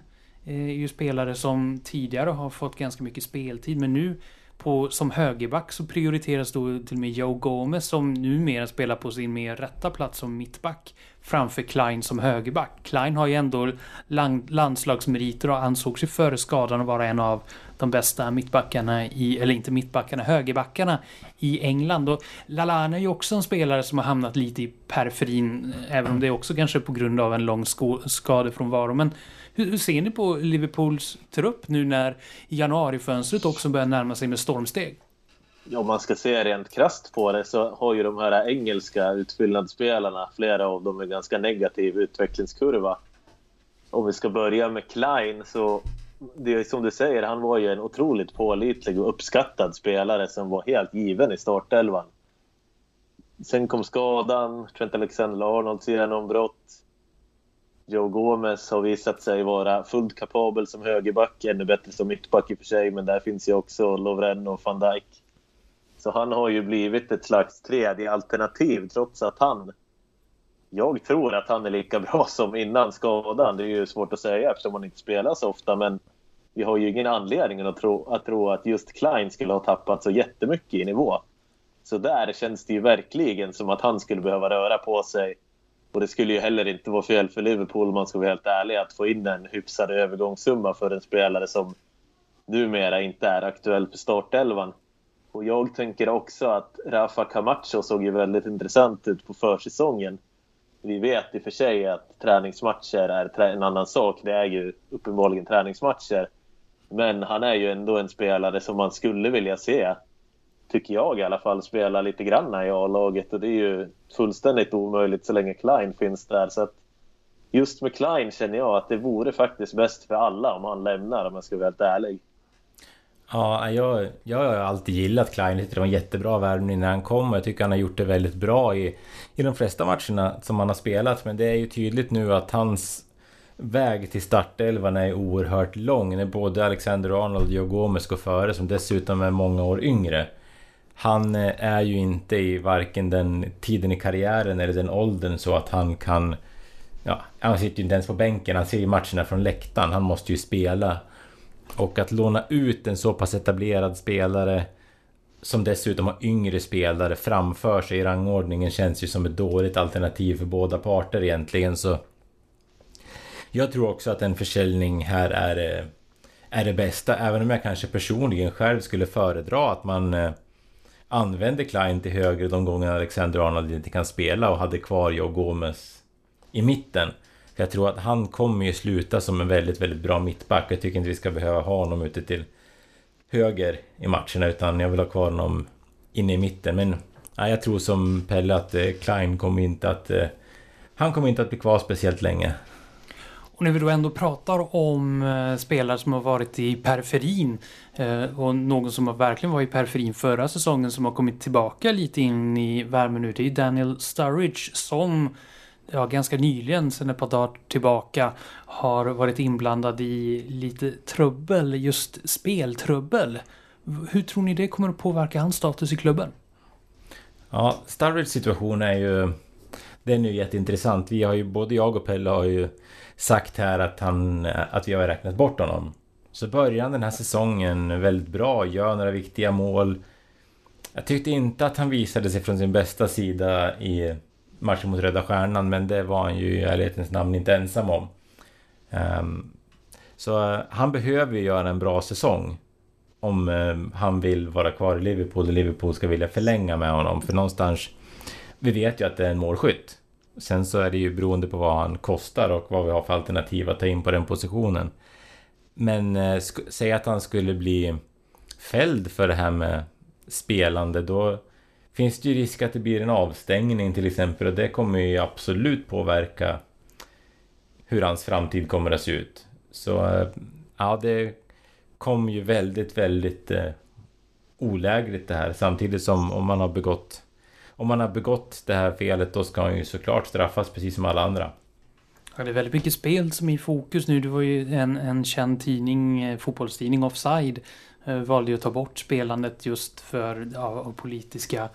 är ju spelare som tidigare har fått ganska mycket speltid men nu på, som högerback så prioriteras då till och med Joe Gomez som numera spelar på sin mer rätta plats som mittback framför Klein som högerback. Klein har ju ändå land, landslagsmeriter och ansågs ju före skadan att vara en av de bästa mittbackarna i, eller inte mittbackarna, högerbackarna i England. Och Lalana är ju också en spelare som har hamnat lite i periferin, eh, även om det är också kanske på grund av en lång skadefrånvaro. Men hur, hur ser ni på Liverpools trupp nu när januarifönstret också börjar närma sig med stormsteg? om man ska se rent krast på det så har ju de här engelska utfyllnadsspelarna, flera av dem, en ganska negativ utvecklingskurva. Om vi ska börja med Klein så, det är som du säger, han var ju en otroligt pålitlig och uppskattad spelare som var helt given i startelvan. Sen kom skadan, Trent Alexander-Arnolds genombrott. Joe Gomez har visat sig vara fullt kapabel som högerback, ännu bättre som mittback i och för sig, men där finns ju också Lovren och van Dijk. Så han har ju blivit ett slags tredje alternativ trots att han... Jag tror att han är lika bra som innan skadan. Det är ju svårt att säga eftersom han inte spelar så ofta, men vi har ju ingen anledning att tro, att tro att just Klein skulle ha tappat så jättemycket i nivå. Så där känns det ju verkligen som att han skulle behöva röra på sig och det skulle ju heller inte vara fel för Liverpool om man ska vara helt ärlig att få in en hyfsad övergångssumma för en spelare som numera inte är aktuell för startelvan. Och jag tänker också att Rafa Camacho såg ju väldigt intressant ut på försäsongen. Vi vet i och för sig att träningsmatcher är en annan sak. Det är ju uppenbarligen träningsmatcher. Men han är ju ändå en spelare som man skulle vilja se tycker jag i alla fall, spela lite grann i A-laget. Och det är ju fullständigt omöjligt så länge Klein finns där. Så att just med Klein känner jag att det vore faktiskt bäst för alla om han lämnar, om jag ska vara helt ärlig. Ja, jag, jag har alltid gillat Klein. Jag tyckte det var en jättebra värvning när han kom. och Jag tycker han har gjort det väldigt bra i, i de flesta matcherna som han har spelat. Men det är ju tydligt nu att hans väg till startelvan är oerhört lång. När både Alexander Arnold och Joe Gomez går före, som dessutom är många år yngre han eh, är ju inte i varken den tiden i karriären eller den åldern så att han kan... Ja, han sitter ju inte ens på bänken, han ser ju matcherna från läktaren, han måste ju spela. Och att låna ut en så pass etablerad spelare som dessutom har yngre spelare framför sig i rangordningen känns ju som ett dåligt alternativ för båda parter egentligen. Så... Jag tror också att en försäljning här är, eh, är det bästa, även om jag kanske personligen själv skulle föredra att man eh, använde Klein till höger de gånger Alexander Arnold inte kan spela och hade kvar Joe Gomez i mitten. För jag tror att han kommer ju sluta som en väldigt, väldigt bra mittback. Jag tycker inte vi ska behöva ha honom ute till höger i matcherna utan jag vill ha kvar honom inne i mitten. Men ja, jag tror som Pelle att eh, Klein kommer inte att... Eh, han kommer inte att bli kvar speciellt länge. Och när vi då ändå pratar om eh, spelare som har varit i periferin eh, och någon som verkligen var i periferin förra säsongen som har kommit tillbaka lite in i värmen nu. Det är Daniel Sturridge som ja, ganska nyligen, sedan ett par dagar tillbaka, har varit inblandad i lite trubbel, just speltrubbel. Hur tror ni det kommer att påverka hans status i klubben? Ja, Sturridges situation är ju... Den är ju jätteintressant. Vi har ju, både jag och Pelle har ju sagt här att, han, att vi har räknat bort honom. Så börjar han den här säsongen väldigt bra, gör några viktiga mål. Jag tyckte inte att han visade sig från sin bästa sida i matchen mot Röda Stjärnan, men det var han ju i ärlighetens namn inte ensam om. Um, så han behöver ju göra en bra säsong. Om ehm, han vill vara kvar i Liverpool och Liverpool ska vilja förlänga med honom. För någonstans... Vi vet ju att det är en målskytt. Sen så är det ju beroende på vad han kostar och vad vi har för alternativ att ta in på den positionen. Men eh, säg att han skulle bli fälld för det här med spelande, då finns det ju risk att det blir en avstängning till exempel och det kommer ju absolut påverka hur hans framtid kommer att se ut. Så eh, ja, det kom ju väldigt, väldigt eh, olägligt det här. Samtidigt som om man har begått om man har begått det här felet då ska han ju såklart straffas precis som alla andra. Ja, det är väldigt mycket spel som är i fokus nu. Det var ju en, en känd tidning, eh, fotbollstidning Offside, eh, valde ju att ta bort spelandet just för ja, av politiska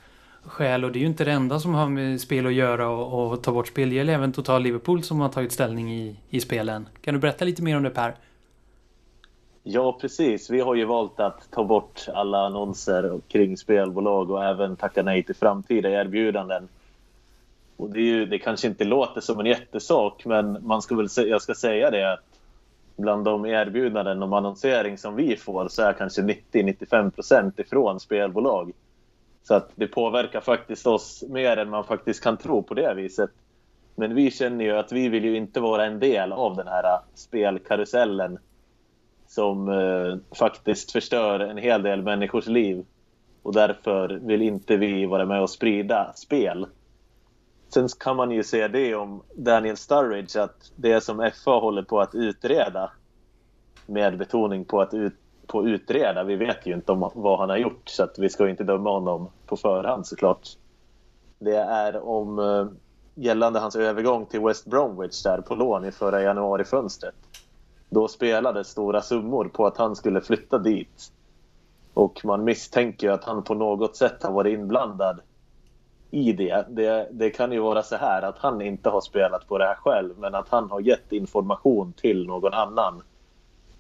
skäl. Och det är ju inte det enda som har med spel att göra och, och ta bort spel. Det gäller även Total Liverpool som har tagit ställning i, i spelen. Kan du berätta lite mer om det Per? Ja, precis. Vi har ju valt att ta bort alla annonser kring spelbolag och även tacka nej till framtida erbjudanden. Och det, är ju, det kanske inte låter som en jättesak, men man ska väl, jag ska säga det att bland de erbjudanden om annonsering som vi får så är kanske 90-95 procent ifrån spelbolag. Så att det påverkar faktiskt oss mer än man faktiskt kan tro på det viset. Men vi känner ju att vi vill ju inte vara en del av den här spelkarusellen som eh, faktiskt förstör en hel del människors liv. Och därför vill inte vi vara med och sprida spel. Sen kan man ju säga det om Daniel Sturridge att det som FA håller på att utreda med betoning på att ut, på utreda. Vi vet ju inte om vad han har gjort så att vi ska inte döma honom på förhand såklart. Det är om eh, gällande hans övergång till West Bromwich där på lån i förra januarifönstret då spelades stora summor på att han skulle flytta dit. Och man misstänker att han på något sätt har varit inblandad i det. det. Det kan ju vara så här att han inte har spelat på det här själv men att han har gett information till någon annan.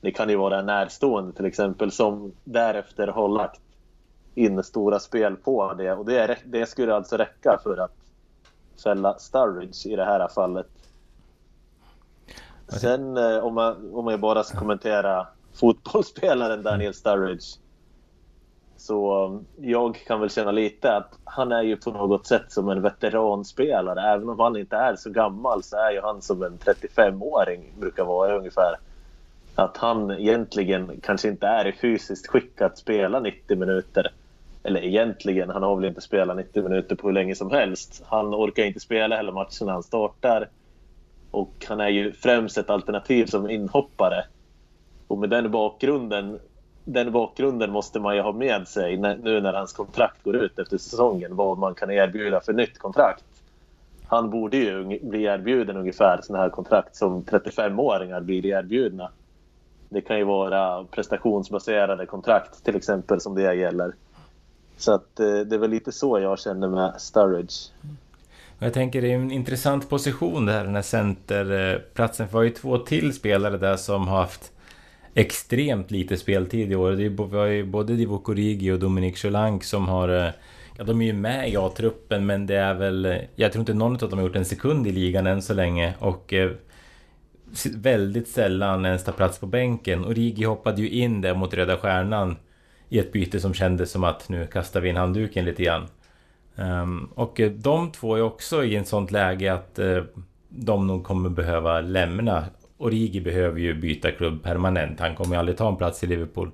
Det kan ju vara en närstående till exempel som därefter har lagt in stora spel på det. Och det, det skulle alltså räcka för att fälla Sturridge i det här fallet. Sen eh, om, man, om jag bara ska kommentera fotbollsspelaren Daniel Sturridge. Så eh, jag kan väl känna lite att han är ju på något sätt som en veteranspelare. Även om han inte är så gammal så är ju han som en 35-åring brukar vara ungefär. Att han egentligen kanske inte är i fysiskt skick att spela 90 minuter. Eller egentligen, han har väl inte spelat 90 minuter på hur länge som helst. Han orkar inte spela hela matchen när han startar. Och han är ju främst ett alternativ som inhoppare. Och med den bakgrunden, den bakgrunden måste man ju ha med sig nu när hans kontrakt går ut efter säsongen. Vad man kan erbjuda för nytt kontrakt. Han borde ju bli erbjuden ungefär sådana här kontrakt som 35-åringar blir erbjudna. Det kan ju vara prestationsbaserade kontrakt till exempel som det gäller. Så att eh, det är väl lite så jag känner med Sturridge. Jag tänker det är en intressant position det här, den här centerplatsen. För vi har ju två till spelare där som har haft extremt lite speltid i år. Det är, vi har ju både Divo Origi och Dominic Solank som har... Eh, ja, de är ju med i A-truppen men det är väl... Eh, jag tror inte någon av dem har gjort en sekund i ligan än så länge. Och eh, väldigt sällan ens tar plats på bänken. Origi hoppade ju in där mot Röda Stjärnan i ett byte som kändes som att nu kastar vi in handduken lite grann. Um, och eh, de två är också i ett sånt läge att uh, de nog kommer behöva lämna. Origi behöver ju byta klubb permanent. Han kommer ju aldrig ta en plats i Liverpool.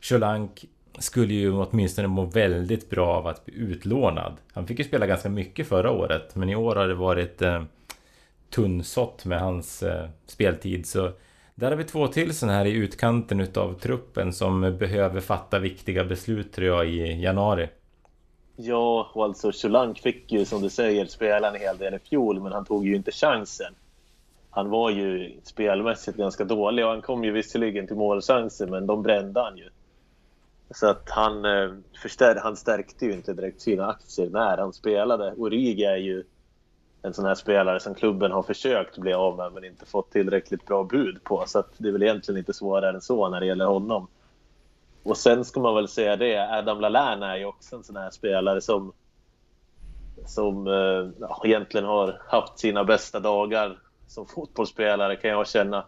Solank skulle ju åtminstone må väldigt bra av att bli utlånad. Han fick ju spela ganska mycket förra året, men i år har det varit uh, tunnsått med hans uh, speltid. Så där har vi två till sådana här i utkanten utav truppen som behöver fatta viktiga beslut tror jag i januari. Ja, och alltså Solank fick ju som du säger spela en hel del i fjol, men han tog ju inte chansen. Han var ju spelmässigt ganska dålig och han kom ju visserligen till målchanser, men de brände han ju. Så att han, eh, förstär, han stärkte ju inte direkt sina aktier när han spelade. Origi är ju en sån här spelare som klubben har försökt bli av med men inte fått tillräckligt bra bud på. Så att det är väl egentligen inte svårare än så när det gäller honom. Och sen ska man väl säga det, Adam Lallana är ju också en sån här spelare som som eh, egentligen har haft sina bästa dagar som fotbollsspelare kan jag känna.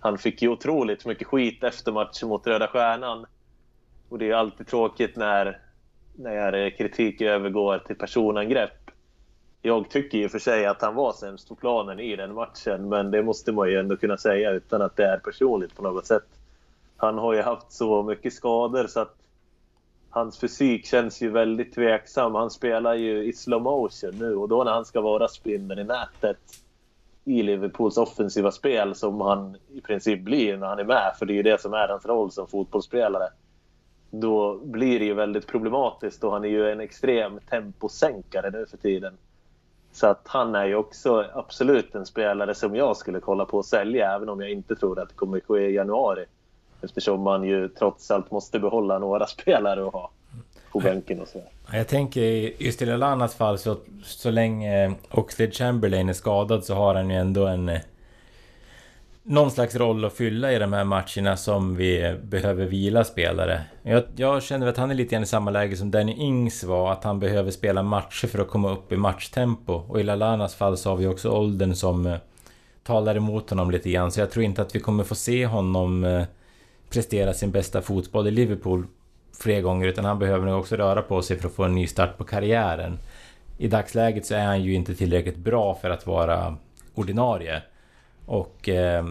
Han fick ju otroligt mycket skit efter matchen mot Röda Stjärnan. Och det är alltid tråkigt när, när kritik övergår till personangrepp. Jag tycker ju för sig att han var sämst på planen i den matchen, men det måste man ju ändå kunna säga utan att det är personligt på något sätt han har ju haft så mycket skador så att hans fysik känns ju väldigt tveksam. Han spelar ju i slow motion nu och då när han ska vara spindeln i nätet i Liverpools offensiva spel som han i princip blir när han är med, för det är ju det som är hans roll som fotbollsspelare. då blir det ju väldigt problematiskt och han är ju en extrem temposänkare nu för tiden. Så att han är ju också absolut en spelare som jag skulle kolla på att sälja även om jag inte tror att det kommer ske i januari. Eftersom man ju trots allt måste behålla några spelare och ha på bänken och så. Jag tänker just i Lalanas fall så, så länge Oxlade Chamberlain är skadad så har han ju ändå en någon slags roll att fylla i de här matcherna som vi behöver vila spelare. Jag, jag känner att han är lite grann i samma läge som Danny Ings var, att han behöver spela matcher för att komma upp i matchtempo. Och i Lalanas fall så har vi också åldern som eh, talar emot honom lite grann, så jag tror inte att vi kommer få se honom eh, prestera sin bästa fotboll i Liverpool fler gånger, utan han behöver nog också röra på sig för att få en ny start på karriären. I dagsläget så är han ju inte tillräckligt bra för att vara ordinarie. Och eh,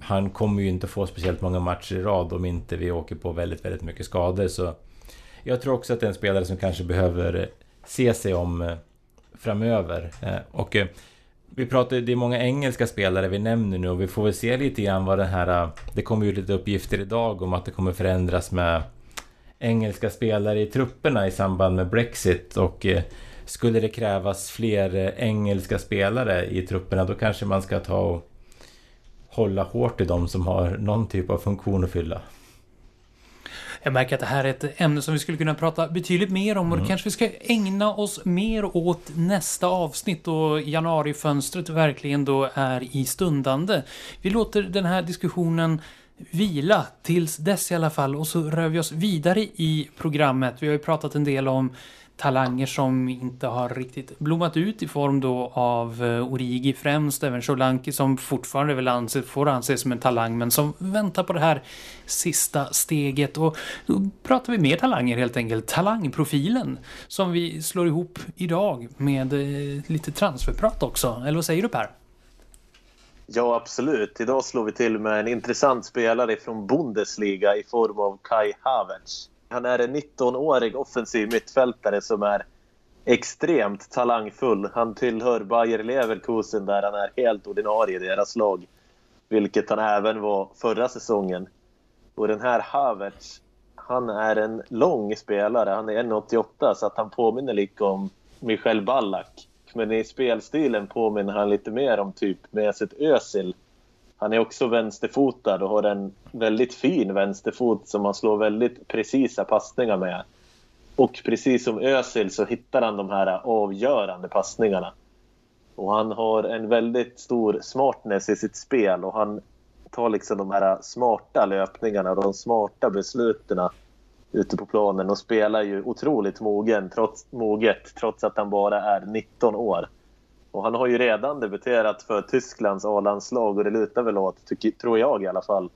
han kommer ju inte få speciellt många matcher i rad om inte vi åker på väldigt, väldigt mycket skador. Så jag tror också att det är en spelare som kanske behöver se sig om eh, framöver. Eh, och eh, vi pratar, det är många engelska spelare vi nämner nu och vi får väl se lite grann vad den här... Äh, det kommer ju lite uppgifter idag om att det kommer förändras med engelska spelare i trupperna i samband med Brexit och äh, skulle det krävas fler äh, engelska spelare i trupperna då kanske man ska ta och hålla hårt i de som har någon typ av funktion att fylla. Jag märker att det här är ett ämne som vi skulle kunna prata betydligt mer om och mm. kanske vi ska ägna oss mer åt nästa avsnitt och januarifönstret verkligen då är i stundande. Vi låter den här diskussionen vila tills dess i alla fall och så rör vi oss vidare i programmet. Vi har ju pratat en del om talanger som inte har riktigt blommat ut i form då av eh, Origi främst, även Solanki som fortfarande väl anses, får anses som en talang men som väntar på det här sista steget. Och då pratar vi mer talanger helt enkelt. Talangprofilen som vi slår ihop idag med eh, lite transferprat också. Eller vad säger du Per? Ja, absolut. Idag slår vi till med en intressant spelare från Bundesliga i form av Kai Havertz. Han är en 19-årig offensiv mittfältare som är extremt talangfull. Han tillhör Bayer Leverkusen där han är helt ordinarie i deras lag. Vilket han även var förra säsongen. Och den här Havertz, han är en lång spelare. Han är 1,88 så att han påminner lite om Michel Ballack. Men i spelstilen påminner han lite mer om typ Mesut Özil han är också vänsterfotad och har en väldigt fin vänsterfot som han slår väldigt precisa passningar med. Och precis som Özil så hittar han de här avgörande passningarna. Och han har en väldigt stor smartness i sitt spel och han tar liksom de här smarta löpningarna och de smarta besluten ute på planen och spelar ju otroligt mogen, trots, moget trots att han bara är 19 år. Och han har ju redan debuterat för Tysklands A-landslag och det lutar väl åt, tycker, tror jag i alla fall,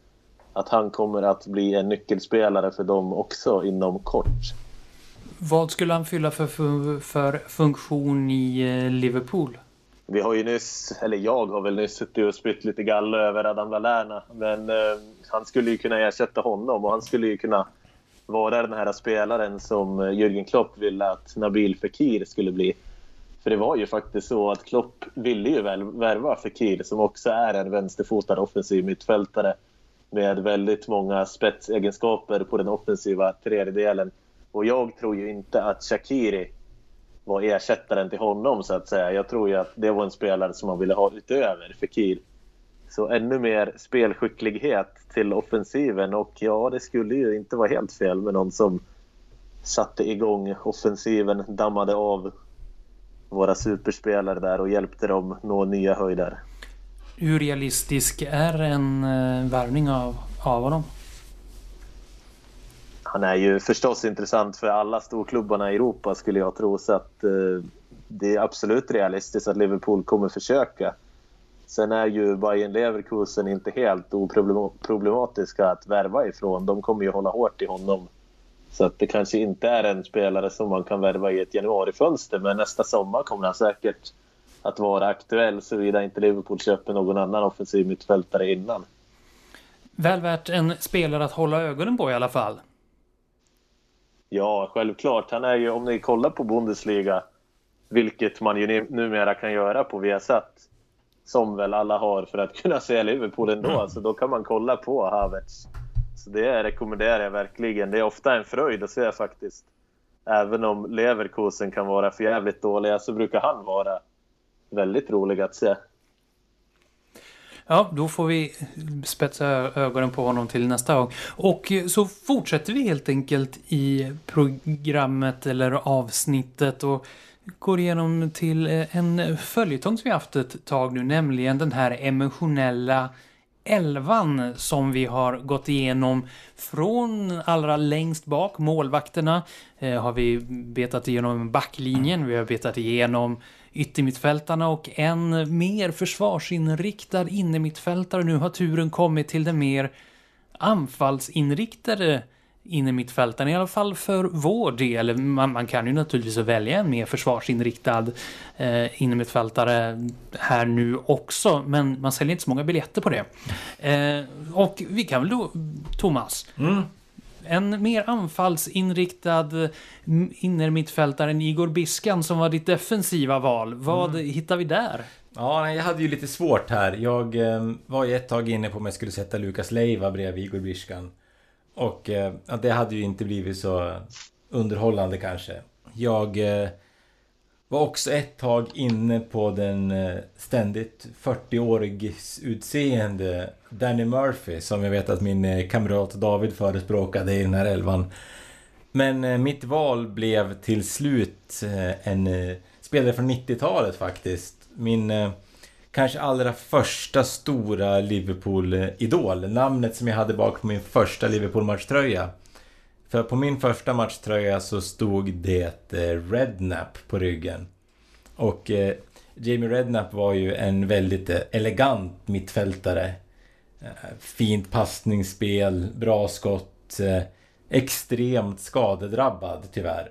att han kommer att bli en nyckelspelare för dem också inom kort. Vad skulle han fylla för, för, för funktion i eh, Liverpool? Vi har ju nyss, eller jag har väl nyss suttit och spytt lite galla över Adam Lallana. Men eh, han skulle ju kunna ersätta honom och han skulle ju kunna vara den här spelaren som eh, Jürgen Klopp ville att Nabil Fekir skulle bli. För det var ju faktiskt så att Klopp ville ju väl värva Fekir som också är en vänsterfotad offensiv mittfältare med väldigt många spetsegenskaper på den offensiva tredjedelen. Och jag tror ju inte att Shakiri var ersättaren till honom så att säga. Jag tror ju att det var en spelare som man ville ha utöver Fekir. Så ännu mer spelskicklighet till offensiven och ja, det skulle ju inte vara helt fel med någon som satte igång offensiven, dammade av våra superspelare där och hjälpte dem nå nya höjder. Hur realistisk är en eh, värvning av, av honom? Han är ju förstås intressant för alla storklubbarna i Europa skulle jag tro. Så att eh, det är absolut realistiskt att Liverpool kommer försöka. Sen är ju Bayern Leverkusen inte helt oproblematiska att värva ifrån. De kommer ju hålla hårt i honom så att det kanske inte är en spelare som man kan värva i ett januarifönster men nästa sommar kommer han säkert att vara aktuell såvida inte Liverpool köper någon annan offensiv mittfältare innan. Väl värt en spelare att hålla ögonen på i alla fall. Ja, självklart. Han är ju, om ni kollar på Bundesliga, vilket man ju numera kan göra på Viasat, som väl alla har för att kunna se Liverpool ändå, mm. så då kan man kolla på Havertz så det rekommenderar jag verkligen. Det är ofta en fröjd att se faktiskt. Även om Leverkusen kan vara för jävligt dåliga så brukar han vara väldigt rolig att se. Ja, då får vi spetsa ögonen på honom till nästa gång. Och så fortsätter vi helt enkelt i programmet eller avsnittet och går igenom till en följetong som vi haft ett tag nu, nämligen den här emotionella elvan som vi har gått igenom från allra längst bak, målvakterna, eh, har vi betat igenom backlinjen, vi har betat igenom yttermittfältarna och en mer försvarsinriktad innermittfältare. Nu har turen kommit till den mer anfallsinriktade innermittfältaren, i alla fall för vår del. Man, man, kan ju naturligtvis välja en mer försvarsinriktad eh, innermittfältare här nu också, men man säljer inte så många biljetter på det. Eh, och vi kan väl då, Thomas, mm. En mer anfallsinriktad innermittfältare än Igor Biskan som var ditt defensiva val. Vad mm. hittar vi där? Ja, jag hade ju lite svårt här. Jag eh, var ju ett tag inne på om jag skulle sätta Lukas Leiva bredvid Igor Biskan. Och eh, det hade ju inte blivit så underhållande kanske. Jag eh, var också ett tag inne på den eh, ständigt 40-årig utseende Danny Murphy som jag vet att min eh, kamrat David förespråkade i den här elvan. Men eh, mitt val blev till slut eh, en eh, spelare från 90-talet faktiskt. Min eh, kanske allra första stora Liverpool-idol. Namnet som jag hade bak på min första Liverpool-matchtröja. För på min första matchtröja så stod det eh, Rednap på ryggen. Och eh, Jamie Redknapp var ju en väldigt eh, elegant mittfältare. Eh, fint passningsspel, bra skott. Extremt skadedrabbad tyvärr.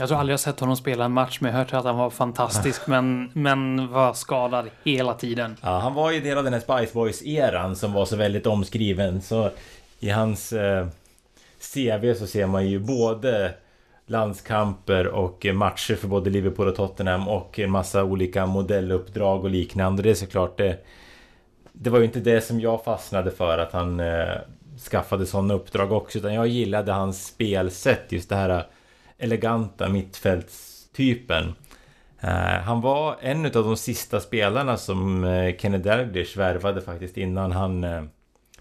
Jag tror aldrig jag sett honom spela en match, men jag har hört att han var fantastisk, men, men var skadad hela tiden. Ja, han var ju del av den här Spice Boys-eran som var så väldigt omskriven. Så i hans eh, CV så ser man ju både landskamper och matcher för både Liverpool och Tottenham och en massa olika modelluppdrag och liknande. Det är såklart det... Det var ju inte det som jag fastnade för att han eh, skaffade sådana uppdrag också utan jag gillade hans spelsätt, just det här eleganta mittfältstypen. Eh, han var en av de sista spelarna som eh, Kenny Dalglish värvade faktiskt innan han eh,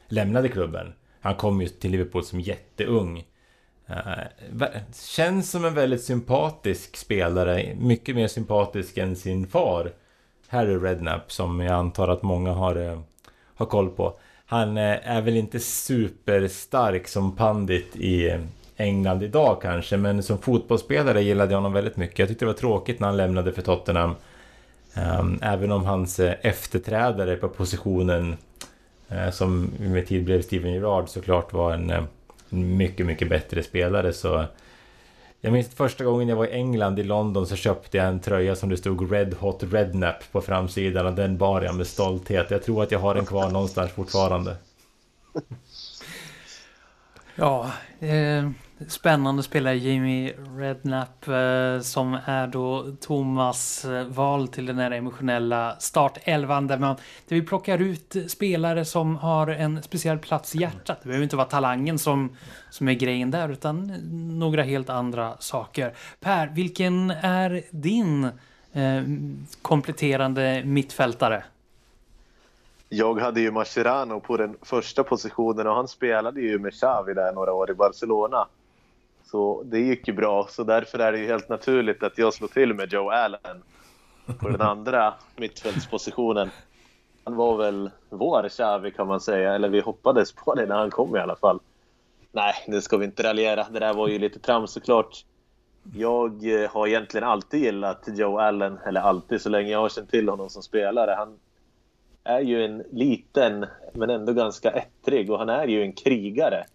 lämnade klubben. Han kom ju till Liverpool som jätteung. känns som en väldigt sympatisk spelare. Mycket mer sympatisk än sin far. Harry Redknapp som jag antar att många har, har koll på. Han är väl inte superstark som pandit i England idag kanske, men som fotbollsspelare gillade jag honom väldigt mycket. Jag tyckte det var tråkigt när han lämnade för Tottenham. Ehm, även om hans eh, efterträdare på positionen eh, som med tid blev Steven Gerrard såklart var eh, en, mycket, mycket bättre spelare så jag minns första gången jag var i England, i London, så köpte jag en tröja som det stod Red Hot Rednap på framsidan och den bar jag med stolthet. Jag tror att jag har den kvar någonstans fortfarande. Ja, eh, spännande spelare Jamie Redknapp eh, som är då Thomas eh, val till den här emotionella startelvan där, man, där vi plockar ut spelare som har en speciell plats i hjärtat. Det behöver inte vara talangen som, som är grejen där utan några helt andra saker. Per, vilken är din eh, kompletterande mittfältare? Jag hade ju Mascherano på den första positionen och han spelade ju med Xavi där några år i Barcelona. Så det gick ju bra, så därför är det ju helt naturligt att jag slår till med Joe Allen på den andra mittfältspositionen. Han var väl vår Xavi kan man säga, eller vi hoppades på det när han kom i alla fall. Nej, nu ska vi inte raljera. Det där var ju lite trams såklart. Jag eh, har egentligen alltid gillat Joe Allen, eller alltid så länge jag har känt till honom som spelare. Han är ju en liten, men ändå ganska ettrig och han är ju en krigare.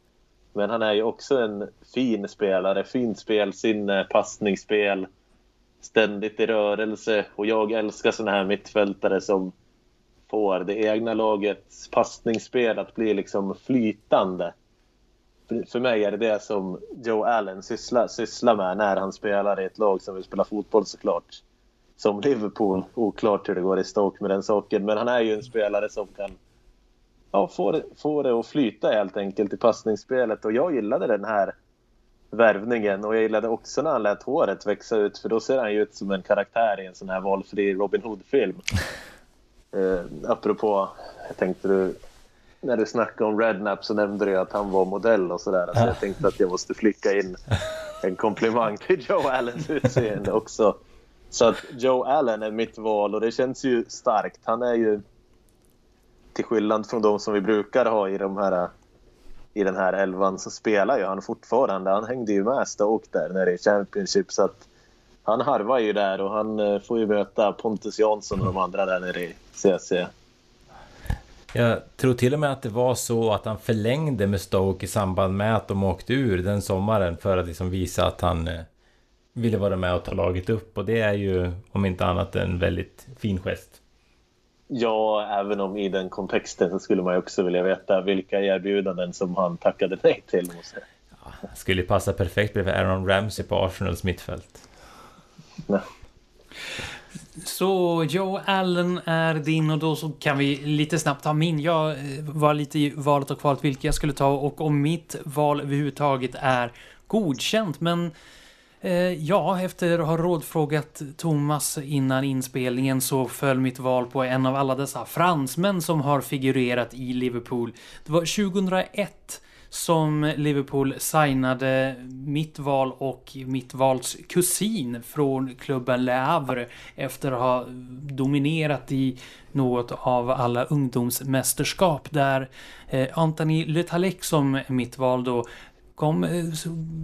Men han är ju också en fin spelare, fint spelsinne, passningsspel, ständigt i rörelse och jag älskar såna här mittfältare som får det egna lagets passningsspel att bli liksom flytande. För mig är det det som Joe Allen sysslar, sysslar med när han spelar i ett lag som vill spela fotboll såklart. Som Liverpool, oklart hur det går i Stoke med den saken. Men han är ju en spelare som kan ja, få, det, få det att flyta helt enkelt i passningsspelet. Och jag gillade den här värvningen och jag gillade också när han lät håret växa ut för då ser han ju ut som en karaktär i en sån här valfri Robin Hood-film. Eh, apropå, tänkte du, när du snackade om Rednap så nämnde du att han var modell och sådär. Så jag tänkte att jag måste flicka in en komplimang till Joe Allens utseende också. Så att Joe Allen är mitt val och det känns ju starkt. Han är ju till skillnad från de som vi brukar ha i de här i den här elvan så spelar ju han fortfarande. Han hängde ju med Stoke där nere i Championship så att han harvar ju där och han eh, får ju möta Pontus Jansson och de andra där nere i CC. Jag tror till och med att det var så att han förlängde med Stoke i samband med att de åkte ur den sommaren för att liksom visa att han eh, ville vara med och ta laget upp och det är ju om inte annat en väldigt fin gest. Ja, även om i den kontexten så skulle man ju också vilja veta vilka erbjudanden som han tackade nej till. Ja, skulle passa perfekt bredvid Aaron Ramsey på Arsenals mittfält. Nej. Så Joe Allen är din och då så kan vi lite snabbt ta min. Jag eh, var lite i valet och kvalet vilka jag skulle ta och om mitt val överhuvudtaget är godkänt. Men Eh, ja, efter att ha rådfrågat Thomas innan inspelningen så föll mitt val på en av alla dessa fransmän som har figurerat i Liverpool. Det var 2001 som Liverpool signade mitt val och mitt vals kusin från klubben Le Havre efter att ha dominerat i något av alla ungdomsmästerskap där eh, Anthony Letalek, som mitt val då kom eh,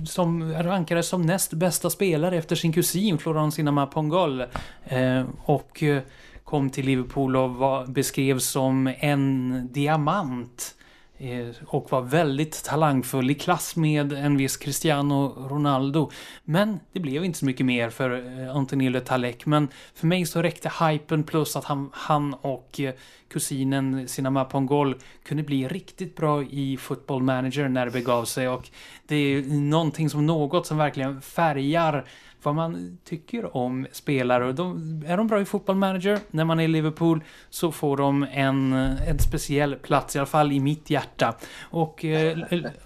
som rankades som näst bästa spelare efter sin kusin Florence Sinama Pongol eh, och eh, kom till Liverpool och var, beskrevs som en diamant. Eh, och var väldigt talangfull i klass med en viss Cristiano Ronaldo. Men det blev inte så mycket mer för eh, Anthony LeTalek Talek. Men för mig så räckte hypen plus att han, han och eh, kusinen Sinama Pongol kunde bli riktigt bra i Football Manager när det begav sig. Och det är någonting som något som verkligen färgar vad man tycker om spelare. De, är de bra i Football Manager när man är i Liverpool så får de en, en speciell plats, i alla fall i mitt hjärta. Och eh,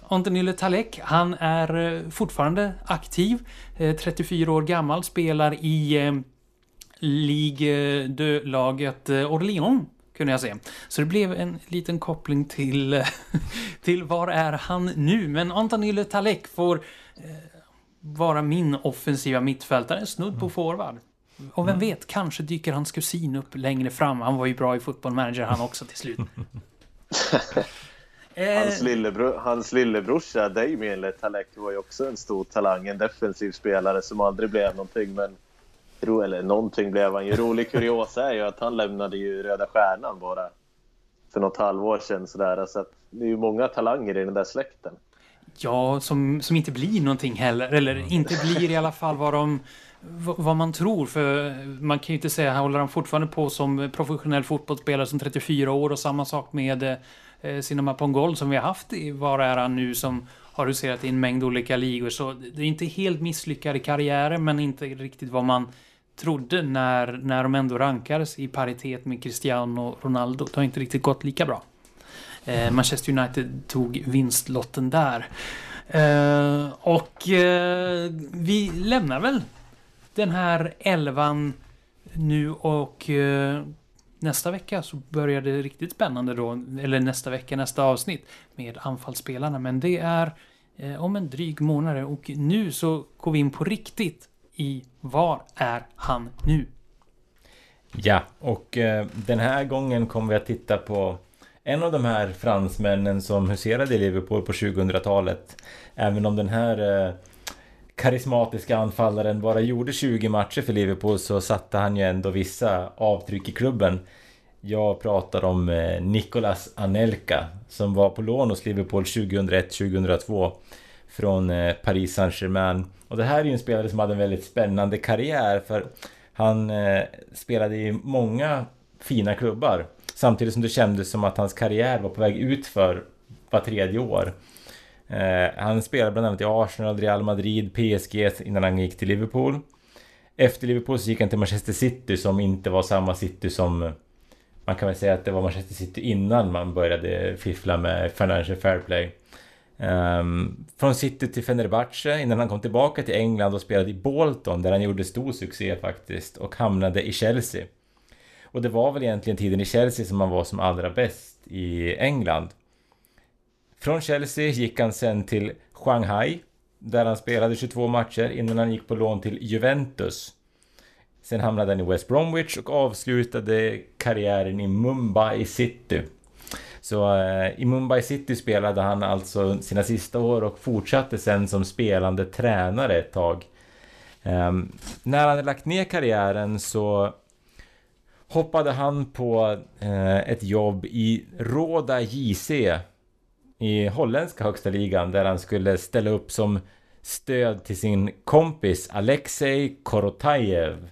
Anthony LeTalek, han är eh, fortfarande aktiv, eh, 34 år gammal, spelar i eh, Ligue de-laget eh, Orléans kunde jag se. Så det blev en liten koppling till, till var är han nu? Men Anthony LeTalek får eh, vara min offensiva mittfältare, snudd på mm. forward. Och vem mm. vet, kanske dyker hans kusin upp längre fram. Han var ju bra i Football Manager han också till slut. hans, lillebror, hans lillebrorsa Damien Letalek var ju också en stor talang, en defensiv spelare som aldrig blev någonting. Men eller någonting blev han ju. Rolig kuriosa är ju att han lämnade ju Röda Stjärnan bara för något halvår sedan. Sådär. Så att det är ju många talanger i den där släkten. Ja, som, som inte blir någonting heller. Eller mm. inte blir i alla fall vad de vad man tror, för man kan ju inte säga, håller han fortfarande på som professionell fotbollsspelare som 34 år och samma sak med eh, Cinema Pongol som vi har haft i Var är han nu som har huserat i en mängd olika ligor. Så det är inte helt misslyckade karriärer men inte riktigt vad man trodde när, när de ändå rankades i paritet med Cristiano Ronaldo. Det har inte riktigt gått lika bra. Eh, Manchester United tog vinstlotten där. Eh, och eh, vi lämnar väl den här elvan nu och eh, nästa vecka så börjar det riktigt spännande då, eller nästa vecka, nästa avsnitt med anfallsspelarna. Men det är eh, om en dryg månad och nu så går vi in på riktigt i Var är han nu? Ja, och eh, den här gången kommer vi att titta på en av de här fransmännen som huserade i Liverpool på 2000-talet. Även om den här eh, karismatiska anfallaren bara gjorde 20 matcher för Liverpool så satte han ju ändå vissa avtryck i klubben. Jag pratar om eh, Nicolas Anelka som var på lån hos Liverpool 2001-2002 från eh, Paris Saint-Germain. Och det här är ju en spelare som hade en väldigt spännande karriär för han eh, spelade i många fina klubbar. Samtidigt som det kändes som att hans karriär var på väg ut för var tredje år. Eh, han spelade bland annat i Arsenal, Real Madrid, PSG innan han gick till Liverpool. Efter Liverpool så gick han till Manchester City som inte var samma City som man kan väl säga att det var Manchester City innan man började fiffla med Financial Fair Play. Um, från City till Fenerbahce innan han kom tillbaka till England och spelade i Bolton där han gjorde stor succé faktiskt och hamnade i Chelsea. Och det var väl egentligen tiden i Chelsea som han var som allra bäst i England. Från Chelsea gick han sen till Shanghai där han spelade 22 matcher innan han gick på lån till Juventus. Sen hamnade han i West Bromwich och avslutade karriären i Mumbai City. Så eh, i Mumbai City spelade han alltså sina sista år och fortsatte sen som spelande tränare ett tag. Eh, när han hade lagt ner karriären så hoppade han på eh, ett jobb i Råda JC i holländska högsta ligan där han skulle ställa upp som stöd till sin kompis Alexej Korotajev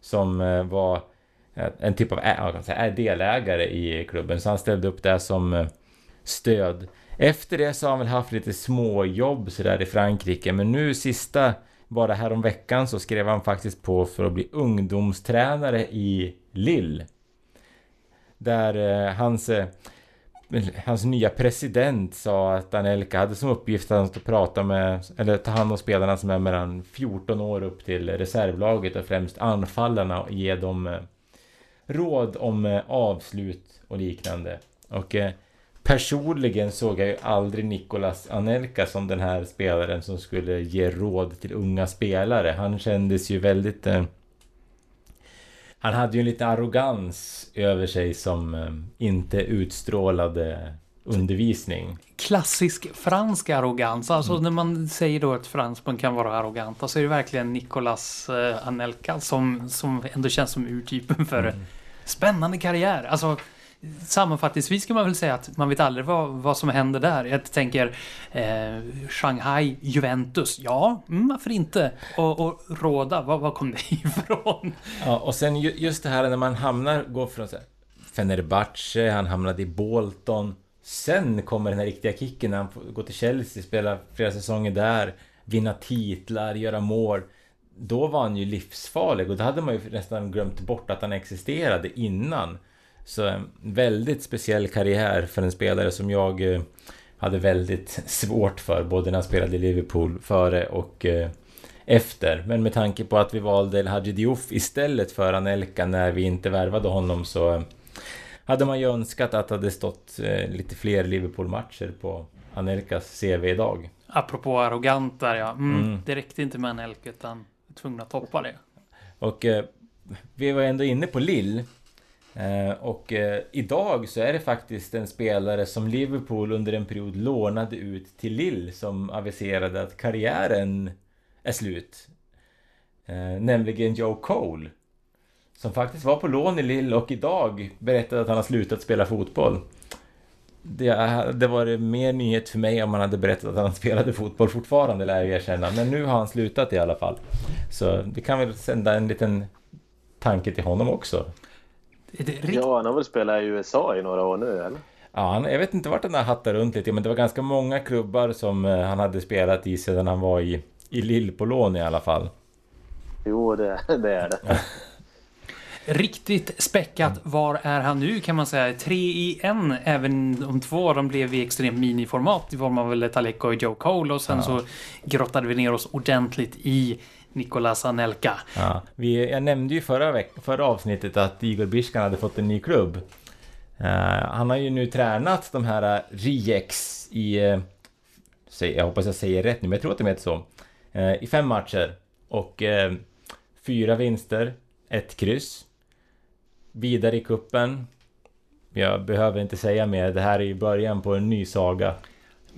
som eh, var eh, en typ av säga, delägare i klubben. Så han ställde upp där som eh, stöd. Efter det så har han väl haft lite småjobb sådär i Frankrike. Men nu sista, bara häromveckan så skrev han faktiskt på för att bli ungdomstränare i Lill. Där eh, hans eh, hans nya president sa att Anelka hade som uppgift att prata med, eller ta hand om spelarna som är mellan 14 år upp till reservlaget och främst anfallarna och ge dem eh, råd om eh, avslut och liknande. Och eh, personligen såg jag ju aldrig Nicolas Anelka som den här spelaren som skulle ge råd till unga spelare. Han kändes ju väldigt eh, han hade ju en lite arrogans över sig som eh, inte utstrålade undervisning. Klassisk fransk arrogans. Alltså mm. när man säger då att fransmän kan vara arroganta så är det verkligen Nicolas eh, Anelka som, som ändå känns som urtypen för mm. spännande karriär. Alltså sammanfattningsvis kan man väl säga att man vet aldrig vad, vad som händer där. Jag tänker eh, Shanghai, Juventus, ja, mm, varför inte? Och, och Råda, var, var kom det ifrån? Ja, och sen just det här när man hamnar, går från så här, Fenerbahce, han hamnade i Bolton. Sen kommer den här riktiga kicken när han går till Chelsea, spelar flera säsonger där, vinna titlar, göra mål. Då var han ju livsfarlig och då hade man ju nästan glömt bort att han existerade innan. Så en väldigt speciell karriär för en spelare som jag eh, hade väldigt svårt för både när han spelade i Liverpool före och eh, efter. Men med tanke på att vi valde El Hadji Diouf istället för Anelka när vi inte värvade honom så eh, hade man ju önskat att det hade stått lite fler Liverpool-matcher på Anelkas CV idag. Apropå arrogant där ja. Mm, mm. Det räckte inte med Anelka utan tvungna att toppa det. Och eh, vi var ändå inne på Lill. Eh, och eh, idag så är det faktiskt en spelare som Liverpool under en period lånade ut till Lille som aviserade att karriären är slut. Eh, nämligen Joe Cole. Som faktiskt var på lån i Lille och idag berättade att han har slutat spela fotboll. Det hade varit mer nyhet för mig om han hade berättat att han spelade fotboll fortfarande, lär jag erkänna. Men nu har han slutat i alla fall. Så vi kan väl sända en liten tanke till honom också. Ja, han har väl spelat i USA i några år nu, eller? Ja, han, jag vet inte vart han har hattat runt lite, men det var ganska många klubbar som eh, han hade spelat i sedan han var i, i Lill på lån i alla fall. Jo, det, det är det. Riktigt späckat. Var är han nu kan man säga? Tre i en, även om två av dem blev i extremt miniformat i form av Letaleko och Joe Cole och sen ja. så grottade vi ner oss ordentligt i Nicolas Anelka. Ja, vi, jag nämnde ju förra, veck, förra avsnittet att Igor Biskan hade fått en ny klubb. Uh, han har ju nu tränat de här Riex i... Uh, jag hoppas jag säger rätt nu, men jag tror att de heter så. Uh, I fem matcher. Och fyra vinster, ett kryss. Vidare i kuppen. Jag behöver inte säga mer, det här är ju början på en ny saga.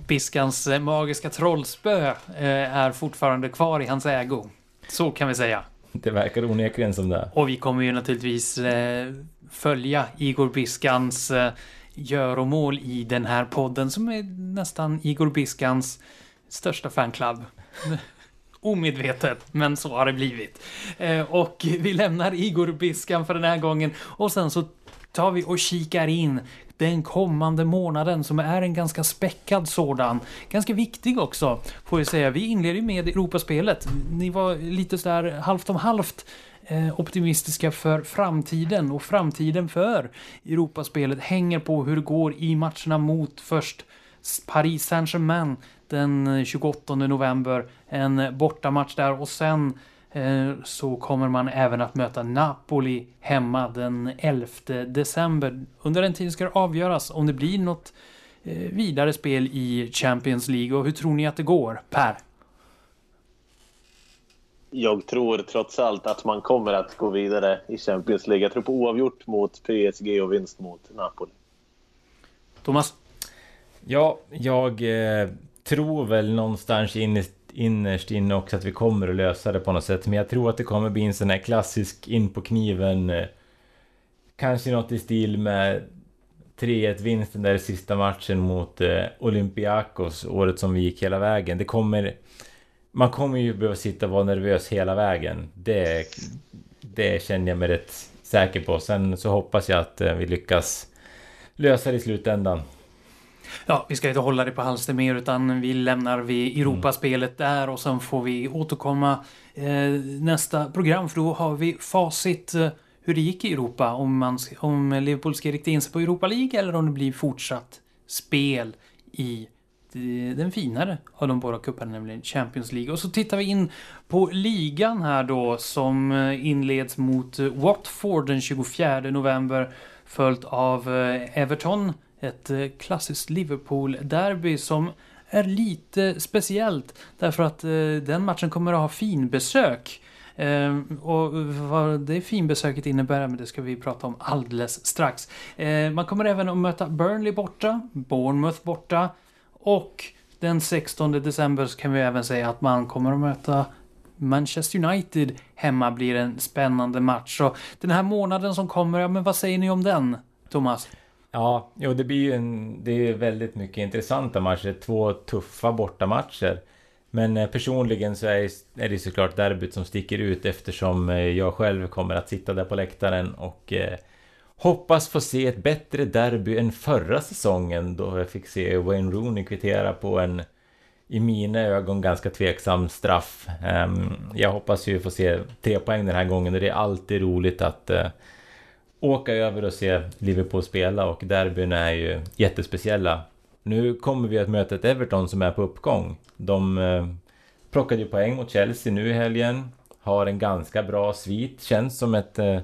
Biskans magiska trollspö är fortfarande kvar i hans ägo. Så kan vi säga. Det verkar onekligen som det. Och vi kommer ju naturligtvis eh, följa Igor Biskans eh, gör och mål i den här podden som är nästan Igor Biskans största fanclub. Omedvetet, men så har det blivit. Eh, och vi lämnar Igor Biskan för den här gången och sen så tar vi och kikar in den kommande månaden som är en ganska späckad sådan. Ganska viktig också, får jag säga. Vi inleder ju med Europaspelet. Ni var lite sådär halvt om halvt eh, optimistiska för framtiden och framtiden för Europaspelet hänger på hur det går i matcherna mot först Paris Saint-Germain den 28 november. En bortamatch där och sen så kommer man även att möta Napoli hemma den 11 december. Under den tiden ska det avgöras om det blir något eh, vidare spel i Champions League. Och hur tror ni att det går, Per? Jag tror trots allt att man kommer att gå vidare i Champions League. Jag tror på oavgjort mot PSG och vinst mot Napoli. Thomas? Ja, jag eh, tror väl någonstans innerst, innerst inne också att vi kommer att lösa det på något sätt. Men jag tror att det kommer bli en sån här klassisk in på kniven. Eh, kanske något i stil med 3-1 vinsten där i sista matchen mot eh, Olympiakos året som vi gick hela vägen. Det kommer... Man kommer ju behöva sitta och vara nervös hela vägen. Det, det känner jag mig rätt säker på. Sen så hoppas jag att eh, vi lyckas lösa det i slutändan. Ja, vi ska inte hålla det på halster mer utan vi lämnar vi Europaspelet där och sen får vi återkomma eh, nästa program för då har vi facit eh, hur det gick i Europa. Om, man, om Liverpool ska rikta in sig på Europa League eller om det blir fortsatt spel i den finare av de båda cuperna, nämligen Champions League. Och så tittar vi in på ligan här då som eh, inleds mot Watford den 24 november följt av eh, Everton ett eh, klassiskt Liverpool-derby som är lite speciellt därför att eh, den matchen kommer att ha finbesök. Eh, och vad det finbesöket innebär, men det ska vi prata om alldeles strax. Eh, man kommer även att möta Burnley borta, Bournemouth borta och den 16 december så kan vi även säga att man kommer att möta Manchester United hemma blir en spännande match. Så den här månaden som kommer, ja men vad säger ni om den, Thomas? Ja, jo, det blir ju en, det är väldigt mycket intressanta matcher. Två tuffa bortamatcher. Men eh, personligen så är, är det såklart derbyt som sticker ut eftersom eh, jag själv kommer att sitta där på läktaren och eh, hoppas få se ett bättre derby än förra säsongen då jag fick se Wayne Rooney kvittera på en i mina ögon ganska tveksam straff. Um, jag hoppas ju få se tre poäng den här gången och det är alltid roligt att uh, åka över och se Liverpool spela och derbyn är ju jättespeciella. Nu kommer vi att möta ett Everton som är på uppgång. De eh, plockade ju poäng mot Chelsea nu i helgen. Har en ganska bra svit. Känns som ett, eh,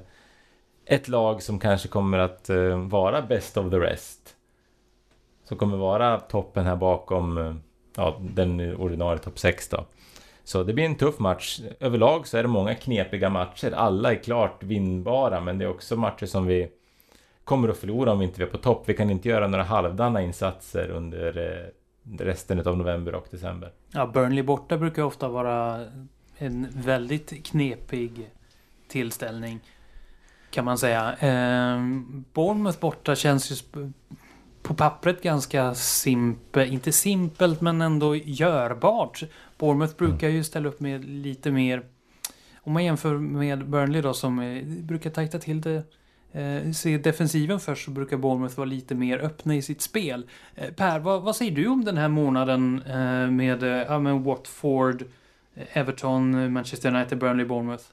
ett lag som kanske kommer att eh, vara best of the rest. Som kommer vara toppen här bakom eh, ja, den ordinarie topp 6 då. Så det blir en tuff match. Överlag så är det många knepiga matcher. Alla är klart vinnbara, men det är också matcher som vi kommer att förlora om vi inte är på topp. Vi kan inte göra några halvdana insatser under eh, resten av november och december. Ja, Burnley borta brukar ofta vara en väldigt knepig tillställning. Kan man säga. Eh, Bournemouth borta känns ju på pappret ganska simpelt, inte simpelt men ändå görbart. Bournemouth brukar ju ställa upp med lite mer, om man jämför med Burnley då som eh, brukar tajta till det eh, se defensiven först så brukar Bournemouth vara lite mer öppna i sitt spel. Eh, per, vad, vad, säger du om den här månaden eh, med, eh, med Watford, Everton, Manchester United, Burnley, Bournemouth?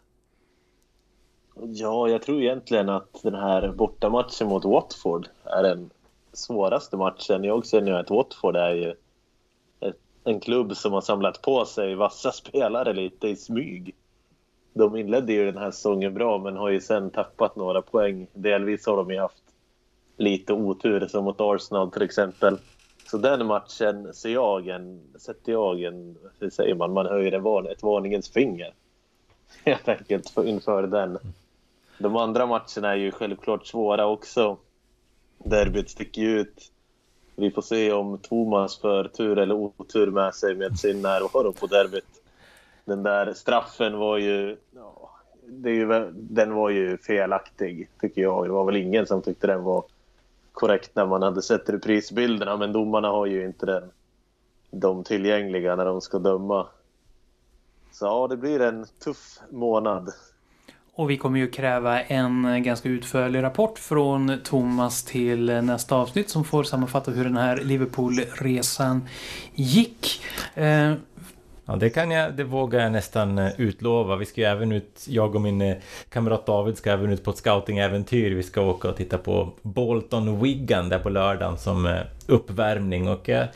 Ja, jag tror egentligen att den här bortamatchen mot Watford är den svåraste matchen. Jag känner ju att Watford är ju en klubb som har samlat på sig vassa spelare lite i smyg. De inledde ju den här säsongen bra men har ju sen tappat några poäng. Delvis har de ju haft lite otur som mot Arsenal till exempel. Så den matchen ser jag en, sätter jag en, hur säger man, man höjer en varn, ett varningens finger. Helt enkelt inför den. De andra matcherna är ju självklart svåra också. Derbyt sticker ut. Vi får se om Thomas för tur eller otur med sig med sin närvaro på derbyt. Den där straffen var ju... Ja, det är ju den var ju felaktig, tycker jag. Det var väl ingen som tyckte den var korrekt när man hade sett reprisbilderna, men domarna har ju inte den, de tillgängliga när de ska döma. Så ja, det blir en tuff månad. Och vi kommer ju kräva en ganska utförlig rapport från Thomas till nästa avsnitt som får sammanfatta hur den här Liverpool-resan gick. Eh, Ja, det kan jag, det vågar jag nästan eh, utlova. Vi ska ju även ut, jag och min eh, kamrat David ska även ut på ett scoutingäventyr. Vi ska åka och titta på Bolton Wigan där på lördagen som eh, uppvärmning och jag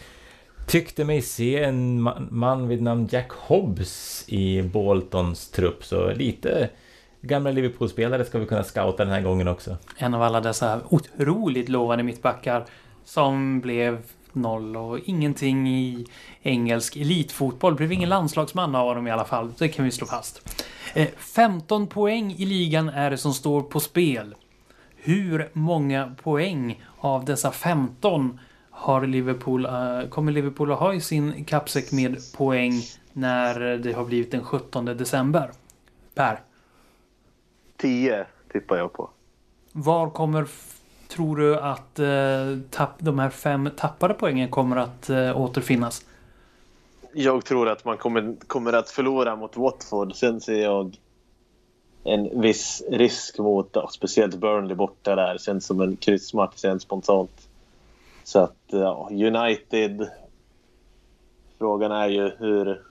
tyckte mig se en man vid namn Jack Hobbs i Boltons trupp, så lite gamla Liverpool-spelare ska vi kunna scouta den här gången också. En av alla dessa otroligt lovande mittbackar som blev noll och ingenting i engelsk elitfotboll. Blev ingen landslagsman av honom i alla fall. Det kan vi slå fast. Eh, 15 poäng i ligan är det som står på spel. Hur många poäng av dessa 15 har Liverpool, eh, kommer Liverpool att ha i sin kappsäck med poäng när det har blivit den 17 december? Per? 10 tippar jag på. Var kommer tror du att eh, tapp, de här fem tappade poängen kommer att eh, återfinnas? Jag tror att man kommer, kommer att förlora mot Watford. Sen ser jag en viss risk mot speciellt Burnley borta där. Känns som en kryssmatch sen spontant. Så att ja, United. Frågan är ju hur,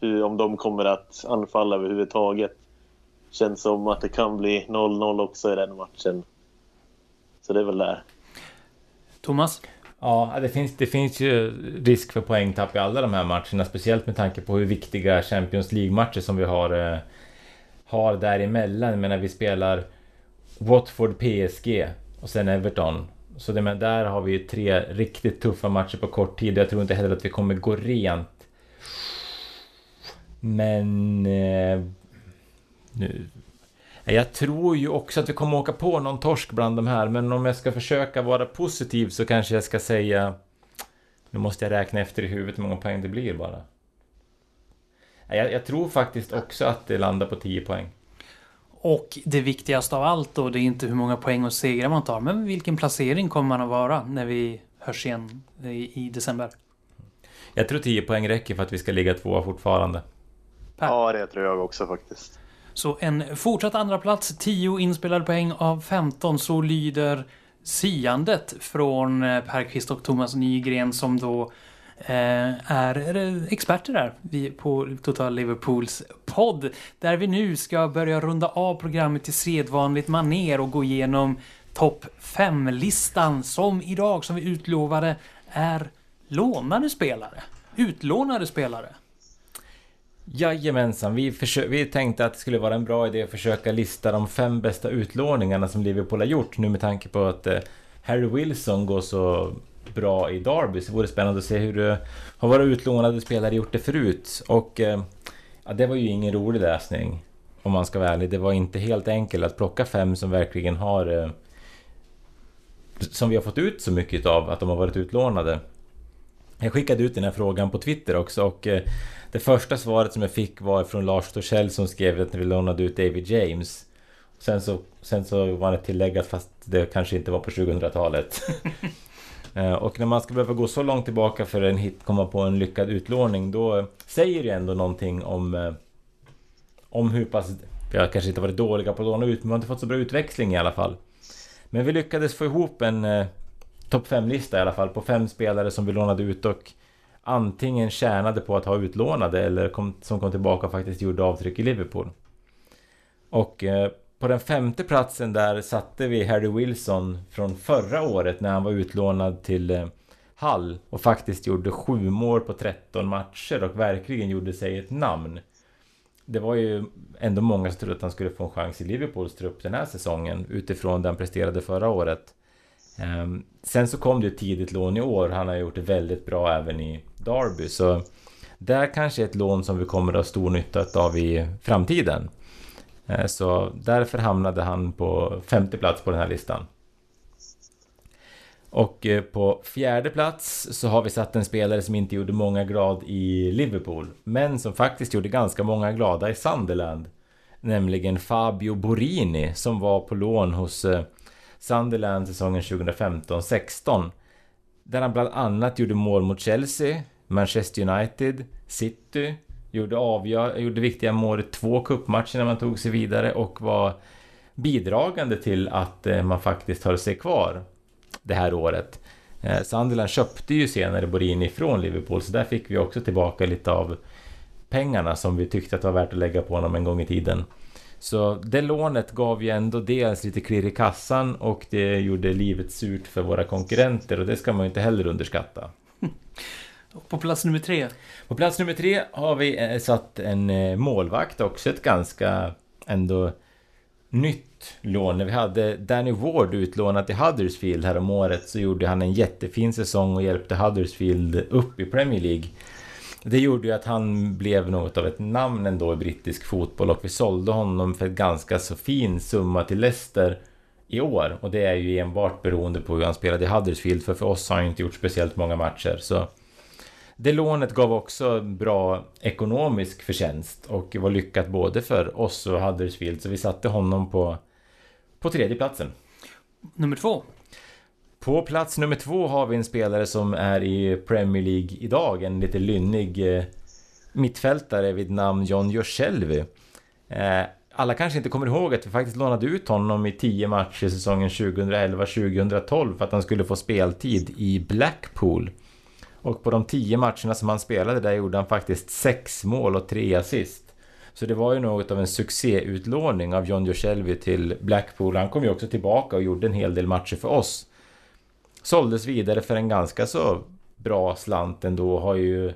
hur, om de kommer att anfalla överhuvudtaget. Känns som att det kan bli 0-0 också i den matchen. Så det är väl där. Thomas? Ja, det finns, det finns ju risk för poängtapp i alla de här matcherna. Speciellt med tanke på hur viktiga Champions League-matcher som vi har, eh, har däremellan. Jag menar, vi spelar Watford, PSG och sen Everton. Så det, men där har vi tre riktigt tuffa matcher på kort tid. Jag tror inte heller att vi kommer gå rent. Men... Eh, nu jag tror ju också att vi kommer åka på någon torsk bland de här, men om jag ska försöka vara positiv så kanske jag ska säga... Nu måste jag räkna efter i huvudet hur många poäng det blir bara. Jag, jag tror faktiskt också att det landar på 10 poäng. Och det viktigaste av allt då, det är inte hur många poäng och segrar man tar, men vilken placering kommer man att vara när vi hörs igen i, i december? Jag tror 10 poäng räcker för att vi ska ligga tvåa fortfarande. Per. Ja, det tror jag också faktiskt. Så en fortsatt andra plats 10 inspelade poäng av 15, så lyder siandet från eh, Per Per och Thomas Nygren som då eh, är experter där på Total Liverpools podd. Där vi nu ska börja runda av programmet till sedvanligt maner och gå igenom topp 5-listan som idag, som vi utlovade, är lånade spelare. Utlånade spelare. Jajamensan, vi, vi tänkte att det skulle vara en bra idé att försöka lista de fem bästa utlåningarna som Liverpool har gjort nu med tanke på att eh, Harry Wilson går så bra i Derby så det vore spännande att se hur det har våra utlånade spelare gjort det förut. Och eh, ja, det var ju ingen rolig läsning om man ska vara ärlig. Det var inte helt enkelt att plocka fem som verkligen har eh, som vi har fått ut så mycket av att de har varit utlånade. Jag skickade ut den här frågan på Twitter också och eh, det första svaret som jag fick var från Lars Torssell som skrev att vi lånade ut David James. Sen så, sen så var det tilläggat fast det kanske inte var på 2000-talet. Eh, och när man ska behöva gå så långt tillbaka för att komma på en lyckad utlåning då säger det ändå någonting om eh, om hur pass vi har kanske inte varit dåliga på att låna ut men vi har inte fått så bra utväxling i alla fall. Men vi lyckades få ihop en topp 5-lista i alla fall på fem spelare som vi lånade ut och antingen tjänade på att ha utlånade eller kom, som kom tillbaka och faktiskt gjorde avtryck i Liverpool. Och eh, på den femte platsen där satte vi Harry Wilson från förra året när han var utlånad till eh, Hull och faktiskt gjorde sju mål på 13 matcher och verkligen gjorde sig ett namn. Det var ju ändå många som trodde att han skulle få en chans i Liverpools trupp den här säsongen utifrån den presterade förra året. Ehm, sen så kom det ett tidigt lån i år. Han har gjort det väldigt bra även i Derby. Så där kanske är ett lån som vi kommer att ha stor nytta av i framtiden. Ehm, så därför hamnade han på femte plats på den här listan. Och eh, på fjärde plats så har vi satt en spelare som inte gjorde många glad i Liverpool. Men som faktiskt gjorde ganska många glada i Sunderland. Nämligen Fabio Borini som var på lån hos eh, Sunderland säsongen 2015-16. Där han bland annat gjorde mål mot Chelsea, Manchester United, City, gjorde, avgör, gjorde viktiga mål i två cupmatcher när man tog sig vidare och var bidragande till att eh, man faktiskt höll sig kvar det här året. Eh, Sunderland köpte ju senare Borini från Liverpool så där fick vi också tillbaka lite av pengarna som vi tyckte att det var värt att lägga på honom en gång i tiden. Så det lånet gav ju ändå dels lite klirr i kassan och det gjorde livet surt för våra konkurrenter och det ska man ju inte heller underskatta. På plats nummer tre. På plats nummer tre har vi eh, satt en eh, målvakt också, ett ganska ändå nytt lån. När vi hade Danny Ward utlånat till Huddersfield här om året så gjorde han en jättefin säsong och hjälpte Huddersfield upp i Premier League. Det gjorde ju att han blev något av ett namn ändå i brittisk fotboll och vi sålde honom för en ganska så fin summa till Leicester i år. Och det är ju enbart beroende på hur han spelade i Huddersfield för för oss har han inte gjort speciellt många matcher. Så det lånet gav också bra ekonomisk förtjänst och var lyckat både för oss och Huddersfield så vi satte honom på, på tredje platsen. Nummer två. På plats nummer två har vi en spelare som är i Premier League idag, en lite lynnig eh, mittfältare vid namn John Joselvi. Eh, alla kanske inte kommer ihåg att vi faktiskt lånade ut honom i tio matcher säsongen 2011-2012 för att han skulle få speltid i Blackpool. Och på de tio matcherna som han spelade där gjorde han faktiskt sex mål och tre assist. Så det var ju något av en succéutlåning av John Joselvi till Blackpool. Han kom ju också tillbaka och gjorde en hel del matcher för oss. Såldes vidare för en ganska så bra slant ändå. Har ju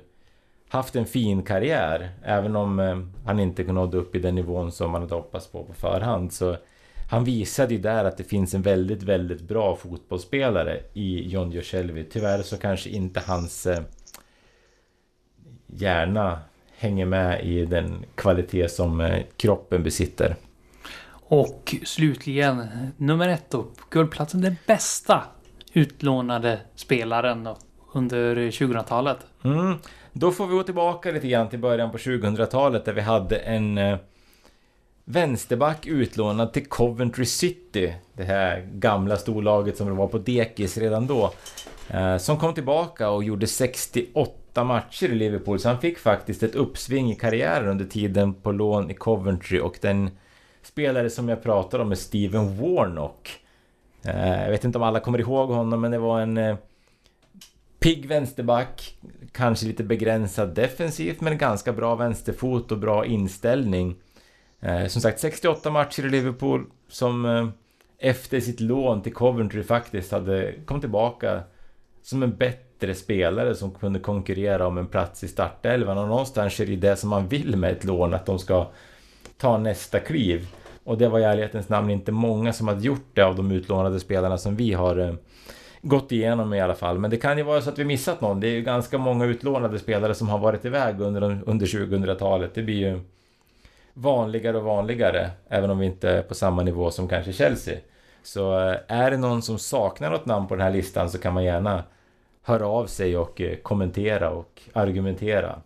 haft en fin karriär. Även om eh, han inte nådde upp i den nivån som man hade hoppats på på förhand. Så han visade ju där att det finns en väldigt, väldigt bra fotbollsspelare i John Joselvi. Tyvärr så kanske inte hans eh, hjärna hänger med i den kvalitet som eh, kroppen besitter. Och slutligen nummer ett då. Guldplatsen, den bästa utlånade spelaren under 2000-talet. Mm. Då får vi gå tillbaka lite grann till början på 2000-talet där vi hade en eh, vänsterback utlånad till Coventry City. Det här gamla storlaget som var på dekis redan då. Eh, som kom tillbaka och gjorde 68 matcher i Liverpool. Så han fick faktiskt ett uppsving i karriären under tiden på lån i Coventry. Och den spelare som jag pratar om är Steven Warnock. Eh, jag vet inte om alla kommer ihåg honom men det var en eh, pigg vänsterback. Kanske lite begränsad defensivt men ganska bra vänsterfot och bra inställning. Eh, som sagt 68 matcher i Liverpool som efter sitt lån till Coventry faktiskt hade kommit tillbaka som en bättre spelare som kunde konkurrera om en plats i startelvan och någonstans är det det som man vill med ett lån att de ska ta nästa kliv. Och det var i ärlighetens namn inte många som hade gjort det av de utlånade spelarna som vi har eh, gått igenom i alla fall. Men det kan ju vara så att vi missat någon. Det är ju ganska många utlånade spelare som har varit iväg under, under 2000-talet. Det blir ju vanligare och vanligare, även om vi inte är på samma nivå som kanske Chelsea. Så eh, är det någon som saknar något namn på den här listan så kan man gärna höra av sig och eh, kommentera och argumentera.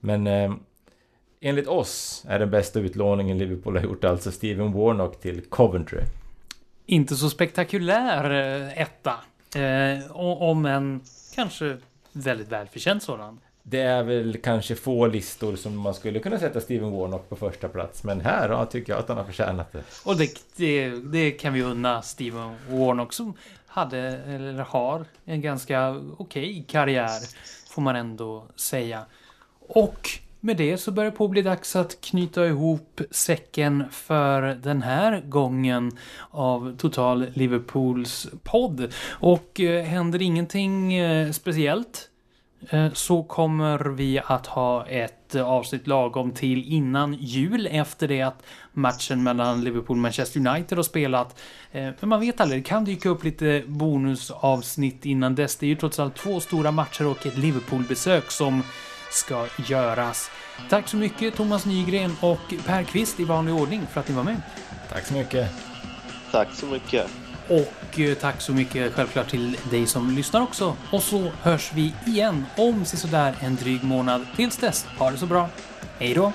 Men eh, enligt oss är den bästa utlåningen Liverpool har gjort alltså Steven Warnock till Coventry. Inte så spektakulär eh, etta. Eh, om en kanske väldigt välförtjänt sådan. Det är väl kanske få listor som man skulle kunna sätta Steven Warnock på första plats. Men här ja, tycker jag att han har förtjänat det. Och det, det, det kan vi unna Steven Warnock som hade, eller har, en ganska okej okay karriär. Får man ändå säga. Och med det så börjar det på bli dags att knyta ihop säcken för den här gången av Total Liverpools podd. Och eh, händer ingenting eh, speciellt Eh, så kommer vi att ha ett avsnitt lagom till innan jul efter det att matchen mellan Liverpool och Manchester United har spelat. Eh, men man vet aldrig, det kan dyka upp lite bonusavsnitt innan dess. Det är ju trots allt två stora matcher och ett Liverpool-besök som ska göras. Tack så mycket Thomas Nygren och Per Kvist i vanlig ordning för att ni var med. Tack så mycket. Tack så mycket. Och eh, tack så mycket självklart till dig som lyssnar också. Och så hörs vi igen om sådär en dryg månad. Tills dess, ha det så bra. Hej då!